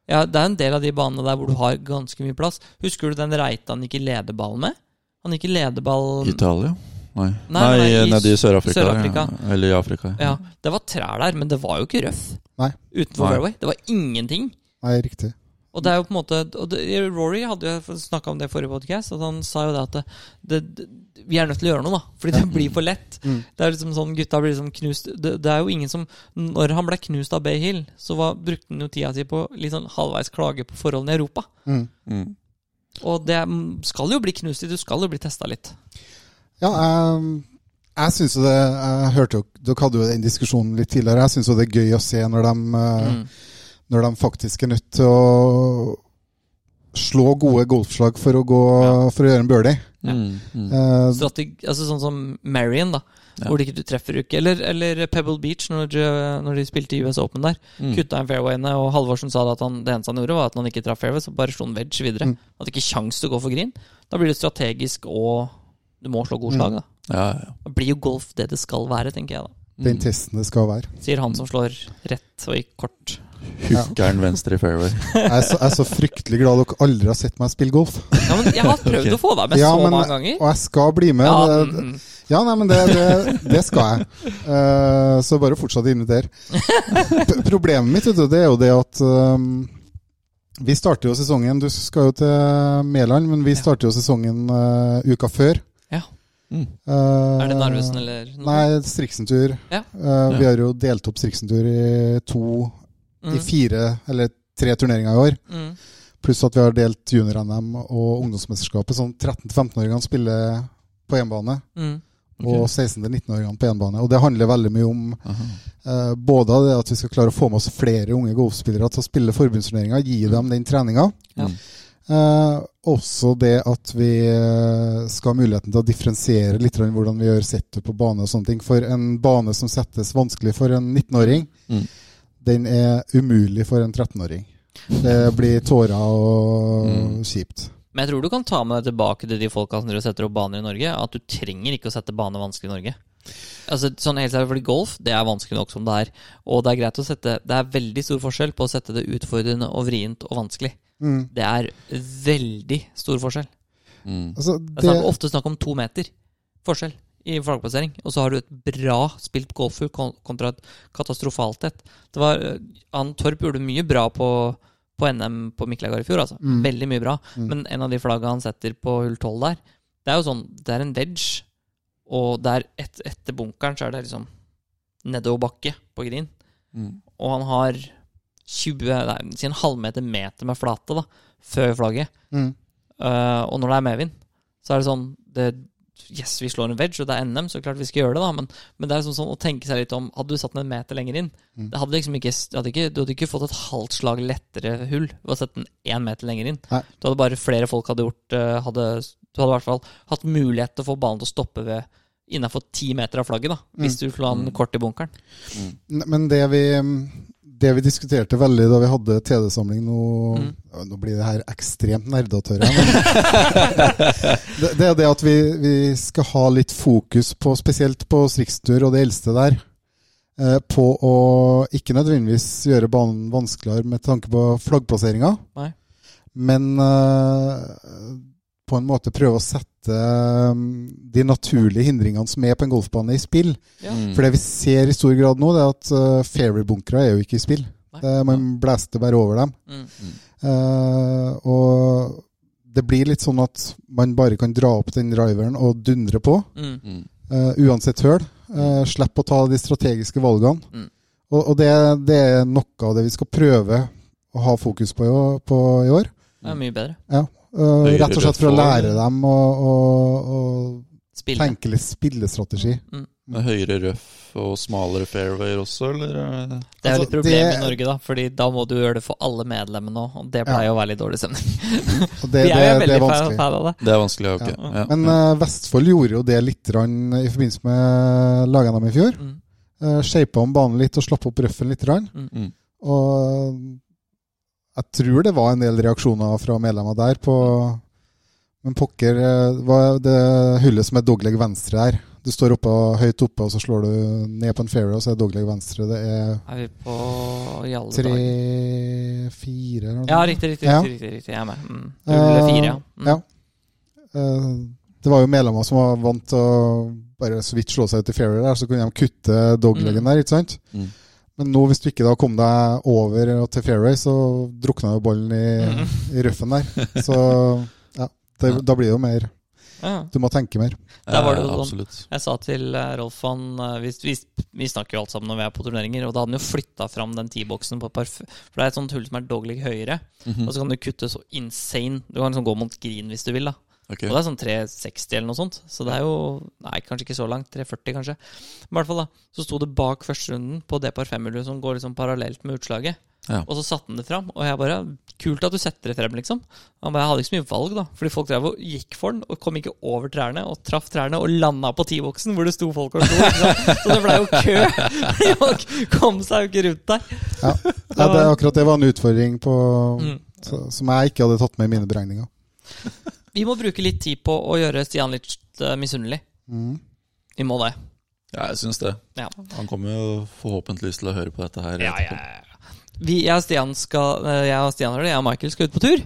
Ja, Det er en del av de banene der hvor du har ganske mye plass. Husker du den Reitan gikk i lederball med? Han gikk i lederball Italia? Nei, Nei, nei, nei, i nede i Sør-Afrika. Sør-Afrika. Ja. Eller i Afrika. Ja, Det var trær der, men det var jo ikke røff Nei. utenfor Norway. Det var ingenting. Nei, riktig. Og det er jo på en måte og det, Rory hadde jo snakka om det i forrige podcast, at han sa jo det at det, det, vi er nødt til å gjøre noe, da. Fordi det blir for lett. Mm. Det er liksom sånn, Gutta blir liksom knust det, det er jo ingen som Når han ble knust av Bay Hill, så var, brukte han jo tida si på litt sånn halvveis klage på forholdene i Europa. Mm. Mm. Og det skal jo bli knust i, du skal jo bli testa litt. Ja, jeg, jeg syns jo det Jeg hørte jo Dere hadde jo den diskusjonen litt tidligere. Jeg syns jo det er gøy å se når de, eh, Mm. Når de faktisk er nødt til å slå gode golfslag for å, gå, for å gjøre en birdie. Ja. Mm. Mm. Uh, altså sånn som Marion, da. Ja. Hvor de ikke du treffer ikke. Eller, eller Pebble Beach, når, de- når de spilte i US Open der. Mm. Kutta inn fairwayene, og Halvorsen sa at han, det eneste han gjorde, var at han ikke traff fairway, så bare slo han wedge videre. Mm. Hadde ikke kjangs til å gå for green. Da blir det strategisk, og du må slå gode Mm. slag. Da Ja, ja. Da blir jo golf det det skal være, tenker jeg da. den testen det skal være. Sier han som slår rett og ikke kort. Hookeren venstre i fairway. <laughs> Jeg er, så, jeg er så fryktelig glad dere aldri har sett meg spille golf. Ja, men Jeg har prøvd okay. å få deg med Ja, så men- mange ganger. Og jeg skal bli med. Ja, det, mm, Ja, nei, men det, det, det skal jeg. Uh, så bare fortsatt invitere. Problemet mitt vet du, det er jo det at um, vi starter jo sesongen Du skal jo til Mæland, men vi Ja. starter jo sesongen uh, uka før. Mm. Uh, er det Narvesen eller noe? Nei, Striksentur. Ja. Uh, Vi har jo delt opp Striksentur i to Mm, I fire eller tre turneringer i år. mm, Pluss at vi har delt junior-NM og ungdomsmesterskapet. Sånn 13-15-åringene spiller på hjemmebane. Mm. Okay. og 16-19-åringene på hjemmebane. Og det handler veldig mye om. Eh, både det at vi skal klare å få med oss flere unge golfspillere til å spille forbundsturneringer, gi dem den treninga. Ja. Mm. Eh, også det at vi eh, skal ha muligheten til å differensiere litt grann hvordan vi gjør setup på bane og sånne ting. For en bane som settes vanskelig for en 19-åring, Mm. Den er umulig for en 13-åring. Det blir tårer og Mm. kjipt. Men jeg tror du kan ta med deg tilbake til de folka som setter opp baner i Norge, at du trenger ikke å sette bane vanskelig i Norge. Altså, sånn helt særlig fordi Golf det er vanskelig nok som det er. Og det er greit å sette Det er veldig stor forskjell på å sette det utfordrende og vrient og vanskelig. Mm. Det er veldig stor forskjell. Mm. Altså, Det det, er ofte snakk om to meter forskjell i flaggplassering. Og så har du et bra spilt golfhull kontra et katastrofalt et. Det var, eh, Han Torp gjorde mye bra på, på NM på Miklagard i fjor, altså. Mm. Veldig mye bra. Mm. Men en av de flagga han setter på hull 12 der, det er jo sånn Det er en wedge, og der et, etter bunkeren så er det liksom nedoverbakke på green. Mm. Og han har 20, nei, si en halvmeter meter med flate da, før flagget. mm. Eh, og når det er medvind, så er det sånn det, Yes, vi slår en wedge, og det er NM, så klart vi skal gjøre det, da. Men, men det er sånn, sånn å tenke seg litt om Hadde du satt den en meter lenger inn Mm. det hadde liksom ikke, hadde ikke, Du hadde ikke fått et halvt slag lettere hull ved å sette den én meter lenger inn. Nei. Du hadde bare flere folk hadde gjort eh, hadde, Du hadde i hvert fall hatt mulighet til å få ballen til å stoppe ved innafor ti meter av flagget, da. Hvis du slo den Mm. kort i bunkeren. Mm. Men det vi, det vi diskuterte veldig da vi hadde TD-samling nå Mm. ja, Nå blir det her ekstremt nerdete, <laughs> det, det er det at vi, vi skal ha litt fokus på, spesielt på strikstur og det eldste der, eh, på å ikke nødvendigvis gjøre banen vanskeligere med tanke på flaggplasseringa, men eh, på en måte prøve å sette eh, de naturlige hindringene som er på en golfbane, i spill. Ja. Mm. For det vi ser i stor grad nå, det er at uh, fairway-bunkere er jo ikke i spill. Det, man blæster bare over dem. Mm. Uh, og det blir litt sånn at man bare kan dra opp den driveren og dundre på, Mm. Mm. eh, uansett høl. Uh, Slipp å ta de strategiske valgene. Mm. Og, og det, det er noe av det vi skal prøve å ha fokus på. På i år. Det er mye bedre. Eh, Høyere rett og slett for å lære dem å, å, å tenke litt spillestrategi. Mm. Med høyere røff og smalere fairway også, eller? er det- er jo et litt problem det- i Norge, da. Fordi da må du gjøre det for alle medlemmene òg. Og det pleier å være litt dårlig stemning. det, <laughs> det, er jo det, det er veldig fan, av det. Det er vanskelig, okay. Ja. Ja. Men uh, Vestfold gjorde jo det litt rann, i forbindelse med lagene dem i fjor. Mm. Uh, Shapa om banen litt og slapp opp røffen litt. Rann. Mm. Og jeg tror det var en del reaksjoner fra medlemmer der på Men pokker eh, var det hullet som er dogleg venstre der. Du står oppe, høyt oppe, og så slår du ned på en fairway, og så er dogleg venstre. Det er Er vi på i alle Tre-fire, eller noe Ja, riktig, riktig. Ja. riktig, riktig, riktig. Jeg er med. Mm. Null Eh, fire, ja. Mm. ja. Eh, det var jo medlemmer som var vant til å bare så vidt slå seg ut i fairway der, så kunne de kutte dogleggen Mm. der, ikke sant? Mm. Men nå, hvis du ikke da kom deg over og til fairway, så drukna jo ballen i, Mm. i røffen der. <laughs> Så ja, det, da blir det jo mer Ja. Du må tenke mer. Der var det jo sånn. Jeg sa til eh, Rolf han eh, vi, vi, vi snakker jo alt sammen når vi er på turneringer, og da hadde han jo flytta fram den T-boksen på parf... For det er et sånt hull som er dogleg høyere, Mhm. og så kan du kutte så insane. Du kan liksom gå mot green hvis du vil, da. Ok. Og det er sånn 360 eller noe sånt. Så det er jo Nei, kanskje ikke så langt. 340, kanskje. Men i hvert fall, da. Så sto det bak førsterunden på det par femhjulet som går liksom parallelt med utslaget. Ja. Og så satte han det fram, og jeg bare Kult at du setter det frem, liksom. Han bare, Jeg hadde ikke så mye valg, da. Fordi folk drev og gikk for den, og kom ikke over trærne, og traff trærne, og landa på T-boksen hvor det sto folk og sto. Så det blei jo kø. <laughs> Folk kom seg jo ikke rundt der. Ja. <laughs> Ja, det, akkurat det var en utfordring på, Mm. så, som jeg ikke hadde tatt med i mine beregninger. <laughs> Vi må bruke litt tid på å gjøre Stian litt eh, misunnelig. Mm. Vi må det. Ja, jeg syns det. Ja. Han kommer jo forhåpentligvis til å høre på dette her. Ja, ja, ja. Vi, jeg og Stian skal eh, Jeg og Stian jeg og Michael skal ut på tur.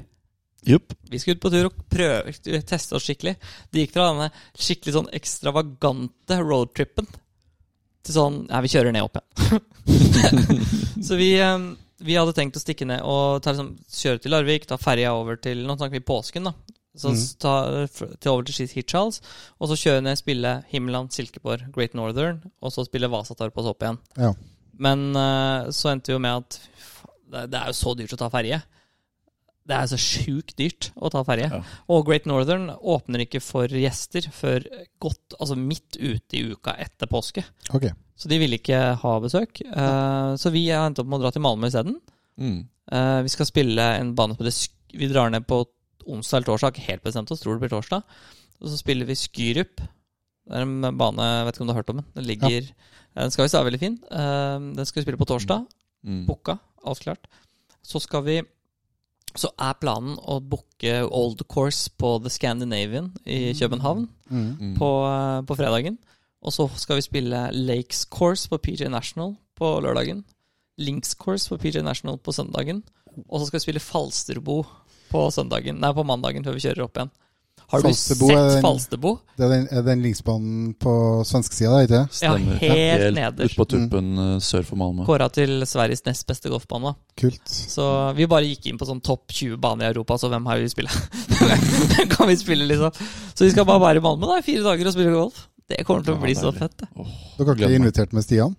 Jupp. Vi skal ut på tur og prøve teste oss skikkelig. Det gikk fra denne skikkelig sånn ekstravagante roadtrippen til sånn Ja, vi kjører ned opp igjen. <laughs> så vi, eh, vi hadde tenkt å stikke ned og ta, liksom, kjøre til Larvik, ta ferja over til Nå snakker vi påsken, da. Så mm. ta f- til over til Hitchhals, og så kjøre ned, spille Himmeland, Silkeborg, Great Northern, og så spille Vasatorp og så opp igjen. Ja. Men uh, så endte vi jo med at det, er jo så dyrt å ta ferje. Det er så sjukt dyrt å ta ferje. Ja. Og Great Northern åpner ikke for gjester før godt, altså midt ute i uka etter påske. Okay. Så de ville ikke ha besøk. Uh, så vi har endt opp med å dra til Malmö isteden. Mm. Uh, vi skal spille en bane på det Vi drar ned på onsdag eller torsdag, helt bestemt oss, tror det blir torsdag. Og så spiller vi Skyrup. Det er en bane, jeg vet ikke om du har hørt om den. Den ligger Den skal visst være veldig fin. Eh, den skal vi spille på torsdag. Mm. Booka, alt klart. Så skal vi Så er planen å booke Old Course på The Scandinavian i København Mm. Mm. på, eh, på fredagen. Og så skal vi spille Lakes Course på PJ National på lørdagen. Links Course på PJ National på søndagen. Og så skal vi spille Falsterbo på søndagen Nei, på mandagen før vi kjører opp igjen. Har du Falsterbo er sett den- Falsterbo? Det er den, den linksbanen på svenskesida, ikke det? Ja, helt, helt nederst. Ute på tuppen mm. sør for Malmö. Kåra til Sveriges nest beste golfbane. Kult. Så vi bare gikk inn på sånn topp 20 baner i Europa, så hvem har vi spille? <laughs> Hvem kan vi spille, liksom? Så vi skal bare være i Malmö da, i fire dager og spille golf. Det kommer til å bli så fett. det. Dere har ikke invitert med Stian?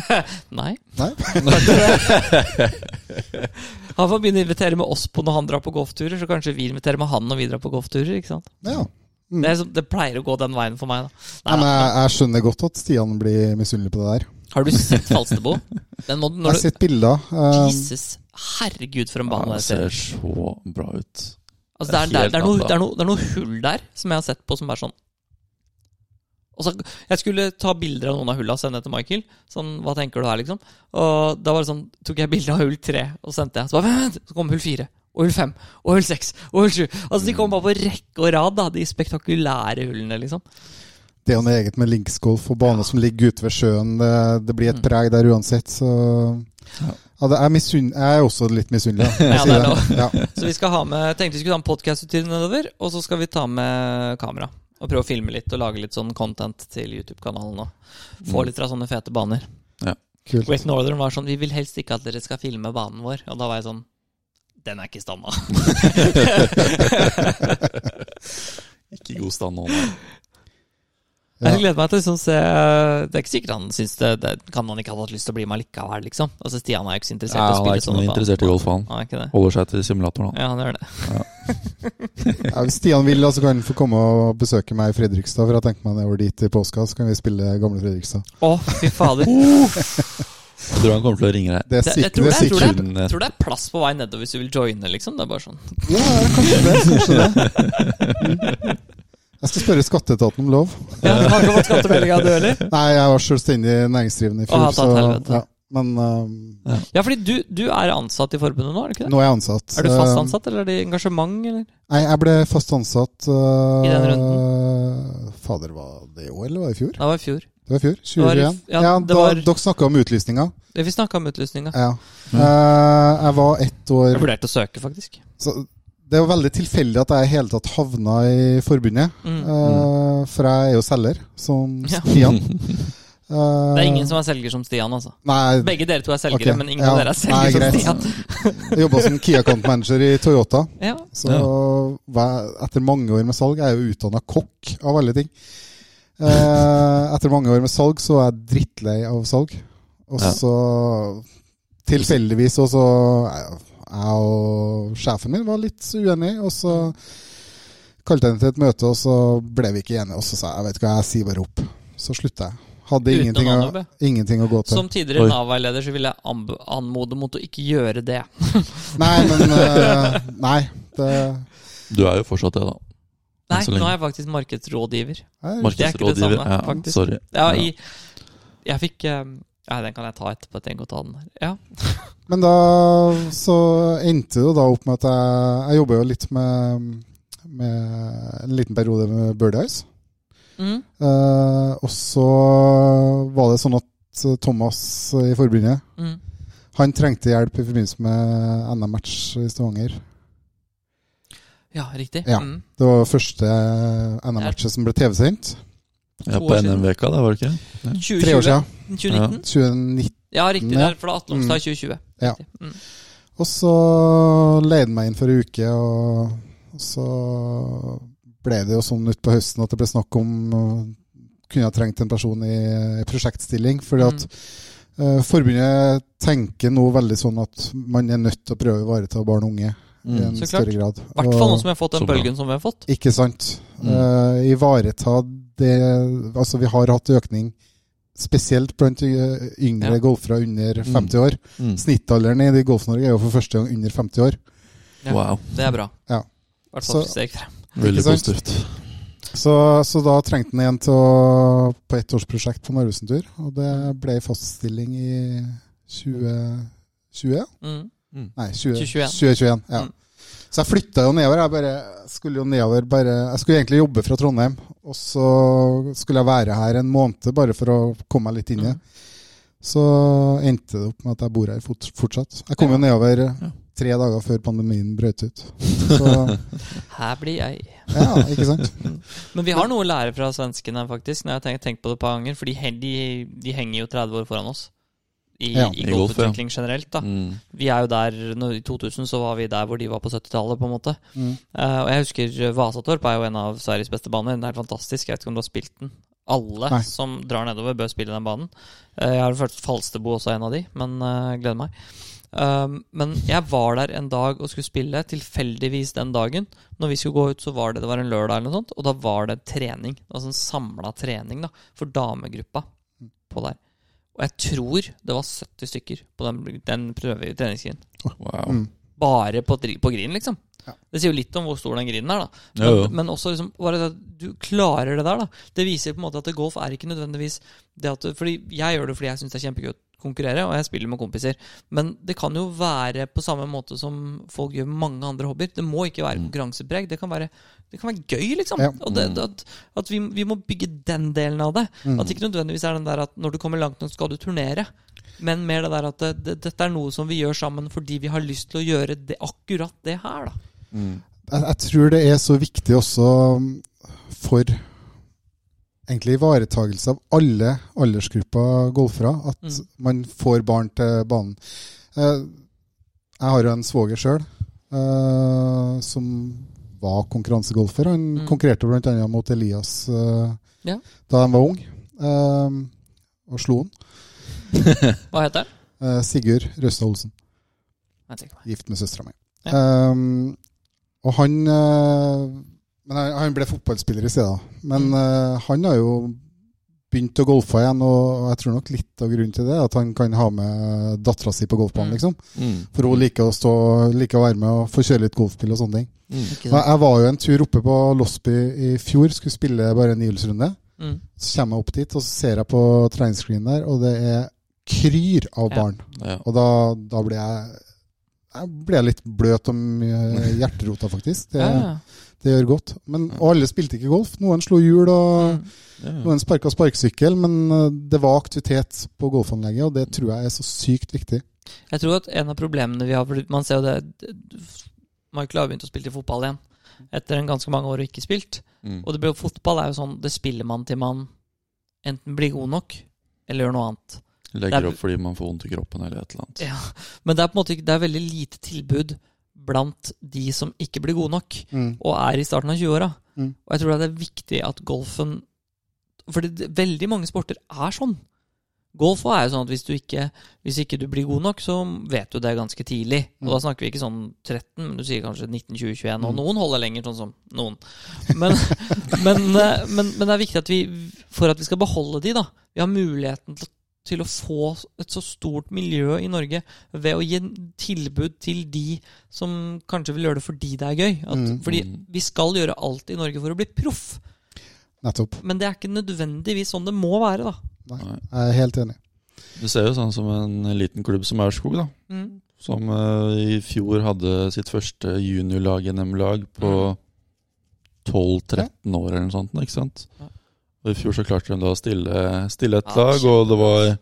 <laughs> Nei. Nei? <laughs> Han får begynne å invitere med oss på når han drar på golfturer, så kanskje vi inviterer med han når vi drar på golfturer. ikke sant? Ja. Mm. Det, er, som- det pleier å gå den veien for meg. da. Nei, men jeg, jeg skjønner godt at Stian blir misunnelig på det der. Har du sett Falsterbo? Den må, Jeg har du, sett bilder. eh, Jesus, herregud, for en Ja, bane det det ser ser så bra ut. Altså, det, er, det, er, det, er noe, det, er noe, det er noe hull der som jeg har sett på som er sånn så, Jeg skulle ta bilder av noen av hulla og sende til Michael. Sånn, hva tenker du her, liksom? Og da var det sånn, tok jeg bilde av hull tre og sendte jeg. Så, bare, vent, så kom hull fire, og hull fem, og hull seks, og hull sju. Altså, de kom bare på rekke og rad, da, de spektakulære hullene, liksom. Det er jo noe eget med linksgolf og baner som ligger ute ved sjøen. Det, det blir et Mm. preg der uansett, så Ja. ja, det er Jeg er også litt misunnelig. Ja, det er. Ja. Så vi skal ha med, tenkte vi skulle ta med podkastutstyret nedover, og så skal vi ta med kamera. Og prøve å filme litt og lage litt sånn content til YouTube-kanalen. Og få Mm. litt fra sånne fete baner. Kult. Great Northern var sånn Vi vil helst ikke at dere skal filme banen vår. Og da var jeg sånn Den er ikke i standa. <laughs> Ikke i god stand nå. nei. Jeg gleder meg til å liksom se Det er ikke sikkert han syns det, det Kan han ikke ha hatt lyst til å bli med likevel, liksom? Altså Stian er jo ikke så interessert Ja, i å han er ikke noe interessert i golf, han. Er ikke det. Holder seg til simulatoren, han. Ja, han gjør det. Ja, <laughs> hvis Stian vil, så kan han få komme og besøke meg i Fredrikstad. For jeg tenker meg nedover dit i påska, så kan vi spille gamle Fredrikstad. Å, fy fader. <laughs> Jeg tror han kommer til å ringe deg. Det er sikkert, jeg, tror det, er jeg, tror det, er- jeg tror det er plass på vei nedover hvis du vil joine, liksom. Det er bare sånn. Ja, kanskje det. Kanskje det. <laughs> Jeg skal spørre skatteetaten om lov. Ja, har ikke fått skattemeldinga, du heller? <laughs> Nei, jeg var selvstendig næringsdrivende i fjor, Å, så ja. Men uh, Ja, fordi du, du er ansatt i forbundet nå, er du ikke det? nå er jeg ansatt. Er du fast Um, ansatt, eller er det engasjement, eller? Nei, jeg ble fast ansatt uh, I den runden? Fader, var det i år, eller var det i fjor? Det var i fjor. Det var i fjor? i 2021? f- ja, Ja, det da, var- Dere snakka om utlysninga? Det Vi snakka om utlysninga. Ja. Uh, jeg var ett år Jeg vurderte å søke, faktisk. så det er jo veldig tilfeldig at jeg i hele tatt havna i forbundet. Mm. Uh, for jeg er jo selger, som Ja. <laughs> Stian. <laughs> Det er ingen som er selger som Stian, altså. Nei, Begge dere to er selgere, okay. men ingen ja. av dere er selger Nei, som. Stian. jeg jobba som Kia Account Manager i Toyota. Ja. Så etter mange år med salg Jeg er jo utdanna kokk, av alle ting. Uh, etter mange år med salg så er jeg drittlei av salg. Og Ja. så tilfeldigvis også Jeg jeg og sjefen min var litt uenige, og så kalte jeg henne til et møte, og så ble vi ikke enige. Og så sa jeg vet hva, jeg sier bare opp. Så slutta jeg. Hadde ingenting å ingenting å gå til. Som tidligere. Nav-veileder så vil jeg anmode mot å ikke gjøre det. <laughs> Nei, men eh, Nei. Det Du er jo fortsatt det, da. Nei, nå er jeg faktisk markedsrådgiver. Markedsrådgiver, Det er ikke det samme, Ja, faktisk. sorry. Ja, i Jeg fikk eh, Ja, den kan jeg ta etterpå. Jeg trenger å ta den Ja. <laughs> Men da så endte det da opp med at jeg Jeg jobba jo litt med, med en liten periode med Birdies Eyes. Mm. Eh, og så var det sånn at Thomas i forbundet Mm. Han trengte hjelp i forbindelse med NM-match i Stavanger. Ja, riktig. Ja. Mm. Det var første NM-matchet som ble TV-sendt. Ja, på. NM-veka, det var det ikke? 2020. Tre år siden. 2019? 2019. Ja, riktig. Ja. Der, for det er i 2020. Ja. Mm. Og så leide han meg inn for en uke, og så ble det jo sånn utpå høsten at det ble snakk om uh, Kunne jeg trengt en person i, i prosjektstilling. Fordi at uh, forbundet tenker nå veldig sånn at man er nødt til å prøve å ivareta barn og unge i en Mm. Så klart. større grad. I hvert fall nå som vi har fått den bølgen som vi har fått. Ikke sant. Mm. Uh, ivareta det Altså, vi har hatt økning spesielt blant uh, yngre Ja. golfere under 50 år. Mm. Snittalderen i Golf-Norge er jo for første gang under 50 år. Ja. Wow. Det er bra. Ja. Hvert fall et steg frem. Veldig positivt. Så, så da trengte han en til å, på ettårsprosjekt på Narvesen-tur, og det ble faststilling i 2020? ja. Mm. Nei, 20, 2021. 2021. Ja. Mm. Så jeg flytta jo nedover. Jeg bare, skulle jo nedover bare Jeg skulle egentlig jobbe fra Trondheim, og så skulle jeg være her en måned bare for å komme meg litt inn i det. Mm. Så endte det opp med at jeg bor her fort, fortsatt. Jeg kom jo nedover tre dager før pandemien brøt ut. <laughs> Så Her blir jeg. ja, ikke sant? <laughs> Men vi har noe å lære fra svenskene, faktisk. Når jeg har tenkt på det et par ganger For de, de, de henger jo 30 år foran oss. I, Ja. i I golf, ja. golfutvikling generelt. da Mm. Vi er jo der når, I 2000 så var vi der hvor de var på 70-tallet, på en måte. Mm. Uh, og jeg husker eh, Vasatorp er jo en av Sveriges beste baner. Den er fantastisk. Jeg vet ikke om du har spilt den. Alle Nei. som drar nedover, bør spille den banen. Uh, jeg har følt Falstebo også er en av de, men uh, gleder meg. Um, men jeg var der en dag og skulle spille, tilfeldigvis den dagen. Når vi skulle gå ut, så var det, det var en lørdag, eller noe sånt, og da var det trening. Det var sånn samla trening da, for damegruppa på der. Og jeg tror det var 70 stykker på den, den prøve treningsgrinen. Wow. Mm. Bare på, på grinen, liksom. Ja. Det sier jo litt om hvor stor den grinen er, da. Jo, jo. Men, men også liksom bare det at du klarer det der, da. Det viser på en måte at golf er ikke nødvendigvis det at Fordi jeg gjør det fordi jeg syns det er kjempegøy å konkurrere, og jeg spiller med kompiser. Men det kan jo være på samme måte som folk gjør med mange andre hobbyer. Det må ikke være Mm. konkurransepreg. Det kan være, det kan være gøy, liksom. Ja. Og det, det, at, at vi, vi må bygge den delen av det. Mm. At det ikke nødvendigvis er den der at når du kommer langt nok, skal du turnere. Men mer det der at det, det, dette er noe som vi gjør sammen fordi vi har lyst til å gjøre det, akkurat det her, da. Mm. jeg, jeg tror det er så viktig også um, for egentlig ivaretagelse av alle aldersgrupper golfere at Mm. man får barn til banen. Eh, jeg har jo en svoger sjøl som var konkurransegolfer. Han Mm. konkurrerte bl.a. mot Elias eh, Ja. da han var ung, eh, og slo han. <laughs> Hva heter? Eh, Sigurd Røstad Olsen. Gift med søstera mi. Ja. Um, og han uh, Men han, ble fotballspiller i stedet. Men Mm. uh, han har jo begynt å golfe igjen, og jeg tror nok litt av grunnen til det er at han kan ha med dattera si på golfbanen, Mm. liksom. Mm. For hun liker å stå, liker å være med og få kjøre litt golfspill og sånne ting. Mm. Jeg var jo en tur oppe på Losby i fjor, skulle spille bare en nihjulsrunde. Mm. Så kommer jeg opp dit, og så ser jeg på treningsscreen der, og det er kryr av barn. Ja. Og da, da ble jeg jeg ble litt bløt om <laughs> hjerterota, faktisk. Det, Ja, ja. Det gjør godt. Men, og alle spilte ikke golf. Noen slo hjul, og Mm. Ja. noen sparka sparkesykkel. Men eh, det var aktivitet på golfanlegget, og det tror jeg er så sykt viktig. Jeg tror at en av problemene vi har Man ser jo det Michael har begynt å spille til fotball igjen. Etter en ganske mange år og ikke spilt. Mm. Og det blir, fotball er jo sånn Det spiller man til man enten blir god nok, eller gjør noe annet. Legger er- opp fordi man får vondt i kroppen eller et eller annet. Ja, <laughs> Men det er på en måte det er veldig lite tilbud blant de som ikke blir gode nok, Mm. og er i starten av 20-åra. Mm. Og jeg tror det er viktig at golfen For det, veldig mange sporter er sånn. Golf er jo sånn at hvis du ikke, hvis ikke du blir god nok, så vet du det ganske tidlig. Og Mm. da snakker vi ikke sånn 13, men du sier kanskje 19, 20, 21. Og Mm. noen holder lenger, sånn som noen. Men, <laughs> men, eh, men, men det er viktig at vi, for at vi skal beholde de, da Vi har muligheten til, til å få et så stort miljø i Norge ved å gi tilbud til de som kanskje vil gjøre det fordi det er gøy. At, Mm. Fordi Mm. vi skal gjøre alt i Norge for å bli proff. Nettopp. Men det er ikke nødvendigvis sånn det må være, da. Nei. Jeg er helt enig. Du ser jo sånn som en liten klubb som Aurskog, da. Mm. Som uh, i fjor hadde sitt første juniorlag, NM-lag, på 12-13 år eller noe sånt. Ikke sant? Ja. Og I fjor så klarte de da å stille, stille et Ja, lag, og det var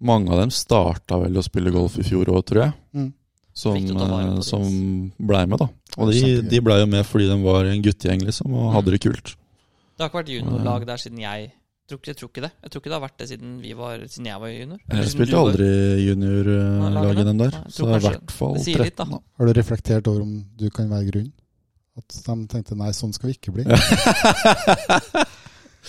Mange av dem starta vel å spille golf i fjor òg, tror jeg. Mm. Som, eh, som blei med, da. Og de, de blei jo med fordi de var en guttegjeng, liksom, og Mm. hadde det kult. Det har ikke vært juniorlag der siden jeg tror, ikke- Jeg tror ikke det. Jeg tror ikke det har vært det siden, vi var, siden jeg var junior. Eller Jeg spilte aldri juniorlaget dem der, Nei, så det er i hvert fall det sier litt, 13. da. Har du reflektert over om du kan være grunnen? At de tenkte nei, sånn skal vi ikke bli? <laughs>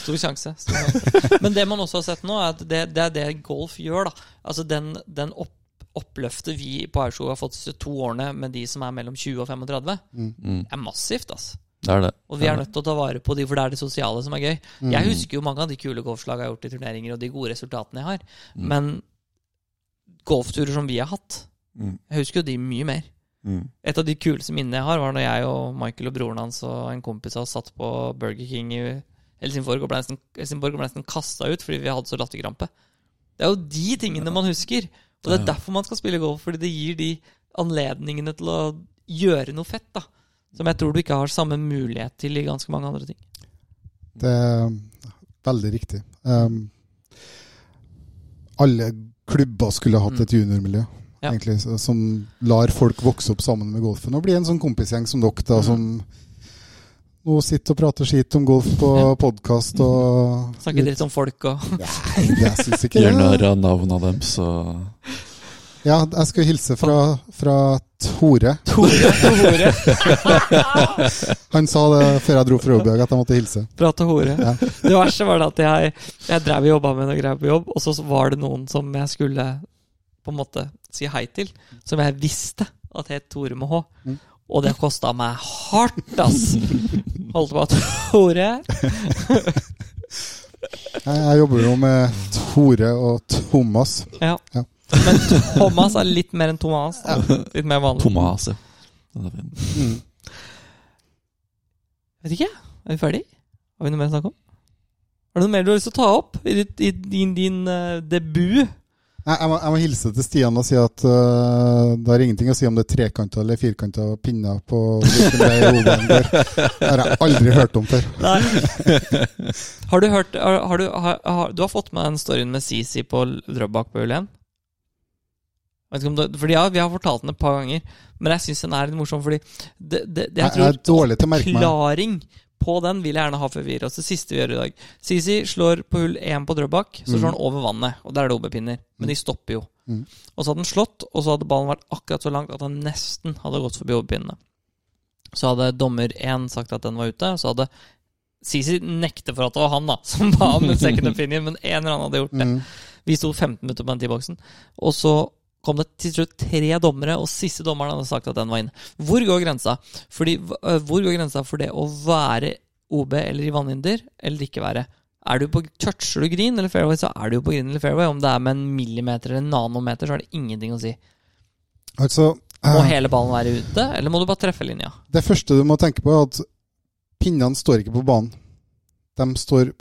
Stor sjanse. Stor <laughs> sjanse. Men det man også har sett nå, er at det, det er det golf gjør. da Altså Den, den opp, oppløftet vi på Aurskog har fått disse to årene med de som er mellom 20 og 35, Mm. Mm, er massivt. altså det er det. Og vi er nødt til å ta vare på de, for det er det sosiale som er gøy. Mm. Jeg husker jo mange av de kule golfslagene jeg har gjort i turneringer, og de gode resultatene jeg har. Mm. Men golfturer som vi har hatt, Mm, jeg husker jo de mye mer. mm. Et av de kuleste minnene jeg har, var når jeg og Michael og broren hans og en kompis av oss satt på Burger King i Helsingborg og ble nesten, Helsingborg ble nesten kasta ut fordi vi hadde så latterkrampe. Det er jo de tingene man husker. Og det er derfor man skal spille golf, fordi det gir de anledningene til å gjøre noe fett. da Som jeg tror du ikke har samme mulighet til i ganske mange andre ting. Det er veldig riktig. Um, alle klubber skulle hatt Mm. et juniormiljø, Ja. egentlig, som lar folk vokse opp sammen med golfen. Og bli en sånn kompisgjeng som dere, da, Mm. som nå sitter og prater skit om golf på Ja. podkast og <laughs> Snakke dritt om folk og <laughs> Nei, jeg syns ikke Gjør narr av navnene dem, så Ja, jeg skal hilse fra, fra Tore. <laughs> Tore, Tore. Han sa det før jeg dro fra Robjørg, at jeg måtte hilse. Prate hore. Ja. Det verste var det at jeg, jeg drev og jobba med noe greier på jobb, og så var det noen som jeg skulle på en måte si hei til, som jeg visste at het Tore med H. Mm. Og det kosta meg hardt, ass! Holdt på å Tore Jeg, jeg jobber jo med Tore og Thomas. Ja. Ja. Men Thomas er litt mer enn Thomas. Da. Litt mer vanlig. Thomas, er. Mm. Vet ikke. Er vi ferdig? Har vi noe mer å snakke om? Har du noe mer du har lyst til å ta opp i, ditt, i din, din uh, debut? Nei, jeg, må, jeg må hilse til Stian og si at uh, det har ingenting å si om det er trekanta eller firkanta pinner på hvilken vei hodet går. Det har jeg aldri hørt om før. <laughs> Har du hørt har, har du, har, du har fått med den storyen med Sisi på Drøbak på hull 1? Vet ikke om du, fordi ja, Vi har fortalt den et par ganger, men jeg syns den er litt morsom. Fordi det, det, det, jeg Jeg er dårlig til å merke meg. På den vil jeg gjerne ha før vi gir oss. Det siste vi gjør i dag. Sisi slår på hull 1 på Drøbak, så Mm. slår han over vannet. Og der er det OB-pinner. Men de stopper jo. Mm. Og så hadde han slått, og så hadde ballen vært akkurat så langt at han nesten hadde gått forbi OB-pinnene. Så hadde dommer 1 sagt at den var ute, så hadde Sisi nekter for at det var han da <laughs> som ba om en second opinion, men en eller annen hadde gjort det. Mm. Vi sto 15 minutter på den T-boksen, og så kom det til slutt tre dommere, og siste dommeren hadde sagt at den var inne. Hvor går grensa? Fordi, øh, hvor går grensa for det å være OB eller i vannhinder, eller ikke være? Er du på, Toucher du green eller fairway, så er du jo på green eller fairway. Om det er med en millimeter eller en nanometer, så har det ingenting å si. Altså, Må øh, hele ballen være ute, eller må du bare treffe linja? det første du må tenke på, er at pinnene står ikke på banen. De står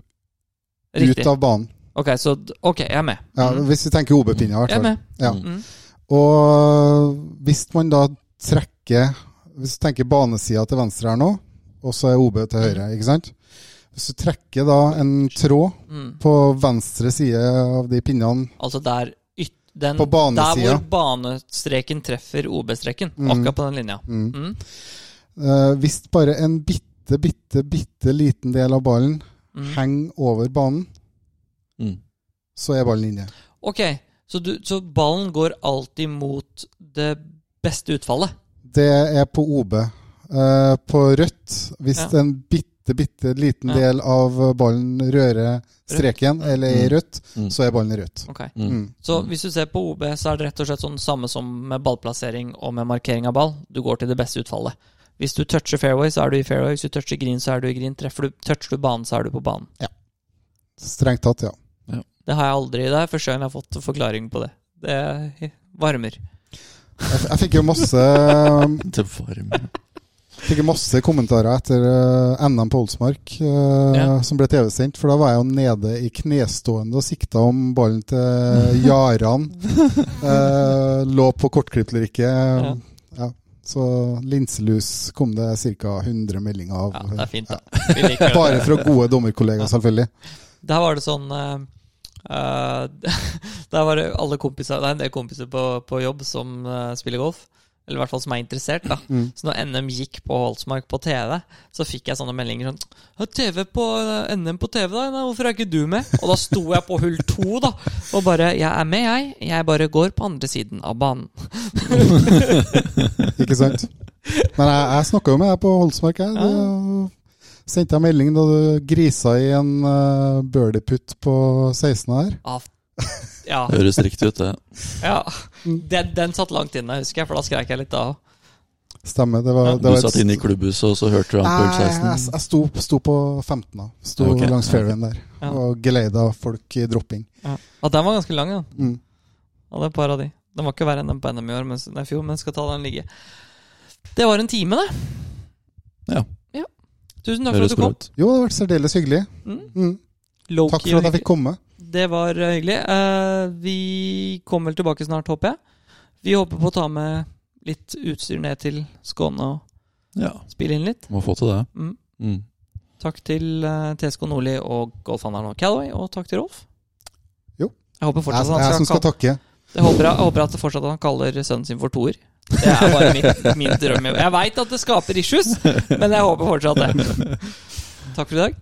Riktig. ut av banen. Ok, så Ok, jeg er med. Ja, Mm. Hvis vi tenker OB-pinne, i hvert Jeg er med. Ja. Mm. Og hvis man da trekker Hvis du tenker banesida til venstre her nå, og så er OB til høyre, ikke sant? Hvis du trekker da en tråd Mm. på venstre side av de pinnene Altså der, yt, Den, På der hvor banestreken treffer OB-streken. Mm. Akkurat på den linja. Mm. Mm. Eh, hvis bare en bitte, bitte, bitte liten del av ballen Mm. henger over banen, Mm. Så er ballen inne. Ok, så, du, så ballen går alltid mot det beste utfallet? Det er på OB. Uh, på rødt, hvis Ja. en bitte, bitte liten Ja. del av ballen rører streken, eller er i rødt, Mm. så er ballen i rødt. Okay. Mm. Mm. Så hvis du ser på OB, så er det rett og slett sånn samme som med ballplassering og med markering av ball. Du går til det beste utfallet. Hvis du toucher fairway, så er du i fairway. Hvis du toucher green, så er du i green. Treffer du, toucher du banen, så er du på banen. Strengt tatt, ja. Det har jeg aldri. Det er første gang jeg har fått forklaring på det. Det varmer. Jeg, jeg fikk jo masse <laughs> Det varmer. Fikk masse kommentarer etter eh, NM på Olsmark, eh, Ja. som ble TV-sendt. For da var jeg jo nede i knestående og sikta om ballen til <laughs> Jaran. Eh, lå på kortklipplerike. Ja. Ja. Så linselus kom det ca. 100 meldinger av. Ja, det er fint, da. Bare fra gode dommerkollegaer, selvfølgelig. Der var det sånn eh, <laughs> Der var det alle kompiser Det er en del kompiser på, på jobb som uh, spiller golf. Eller i hvert fall som er interessert. da Mm. Så når NM gikk på Holsmark på TV, så fikk jeg sånne meldinger sånn TV på eh, NM på TV, da? Hvorfor er ikke du med? Og da sto jeg på hull to, da. Og bare Jeg er med, jeg. Jeg bare går på andre siden av banen. <laughs> Ikke sant? Men jeg, jeg snakka jo med deg på Holsmark. Jeg. Da sendte jeg melding da du grisa i en uh, birdie-putt på 16 her. Av Ja. <laughs> Høres riktig ut, det. ja. Den, den satt langt inne, husker jeg, for da skrek jeg litt da òg. Stemmer. Det var, Ja. det Du satt satt inne i klubbhuset, og så hørte du han på Nei, jeg, jeg sto, sto på 15. da Sto okay. langs fairwayen der Ja. og geleida folk i dropping. Ja. Og den var ganske lang, ja. Mm. Og det er et par av de. Den var ikke verre enn den på NM i år, men, nei, fjor, men skal ta den ligge. Det var en time, det. Ja. Tusen takk for at du kom. ut. Jo, det har vært særdeles hyggelig. Mm. Mm. Takk for at jeg fikk komme. Det var eh, hyggelig. Uh, vi kommer vel tilbake snart, håper jeg. Vi håper på å ta med litt utstyr ned til Skåne og Ja, spille inn litt. må få til det. Mm. Mm. Takk til uh, TSK Nordli og golfhandleren og Calaway, og takk til Rolf. Jo. Jeg håper Jeg, fortsatt at jeg han skal, skal takke. jeg håper, jeg håper at fortsatt han kaller sønnen sin for toer. Det er bare mitt, min drøm. Jeg veit at det skaper issues, men jeg håper fortsatt det. Takk for i dag.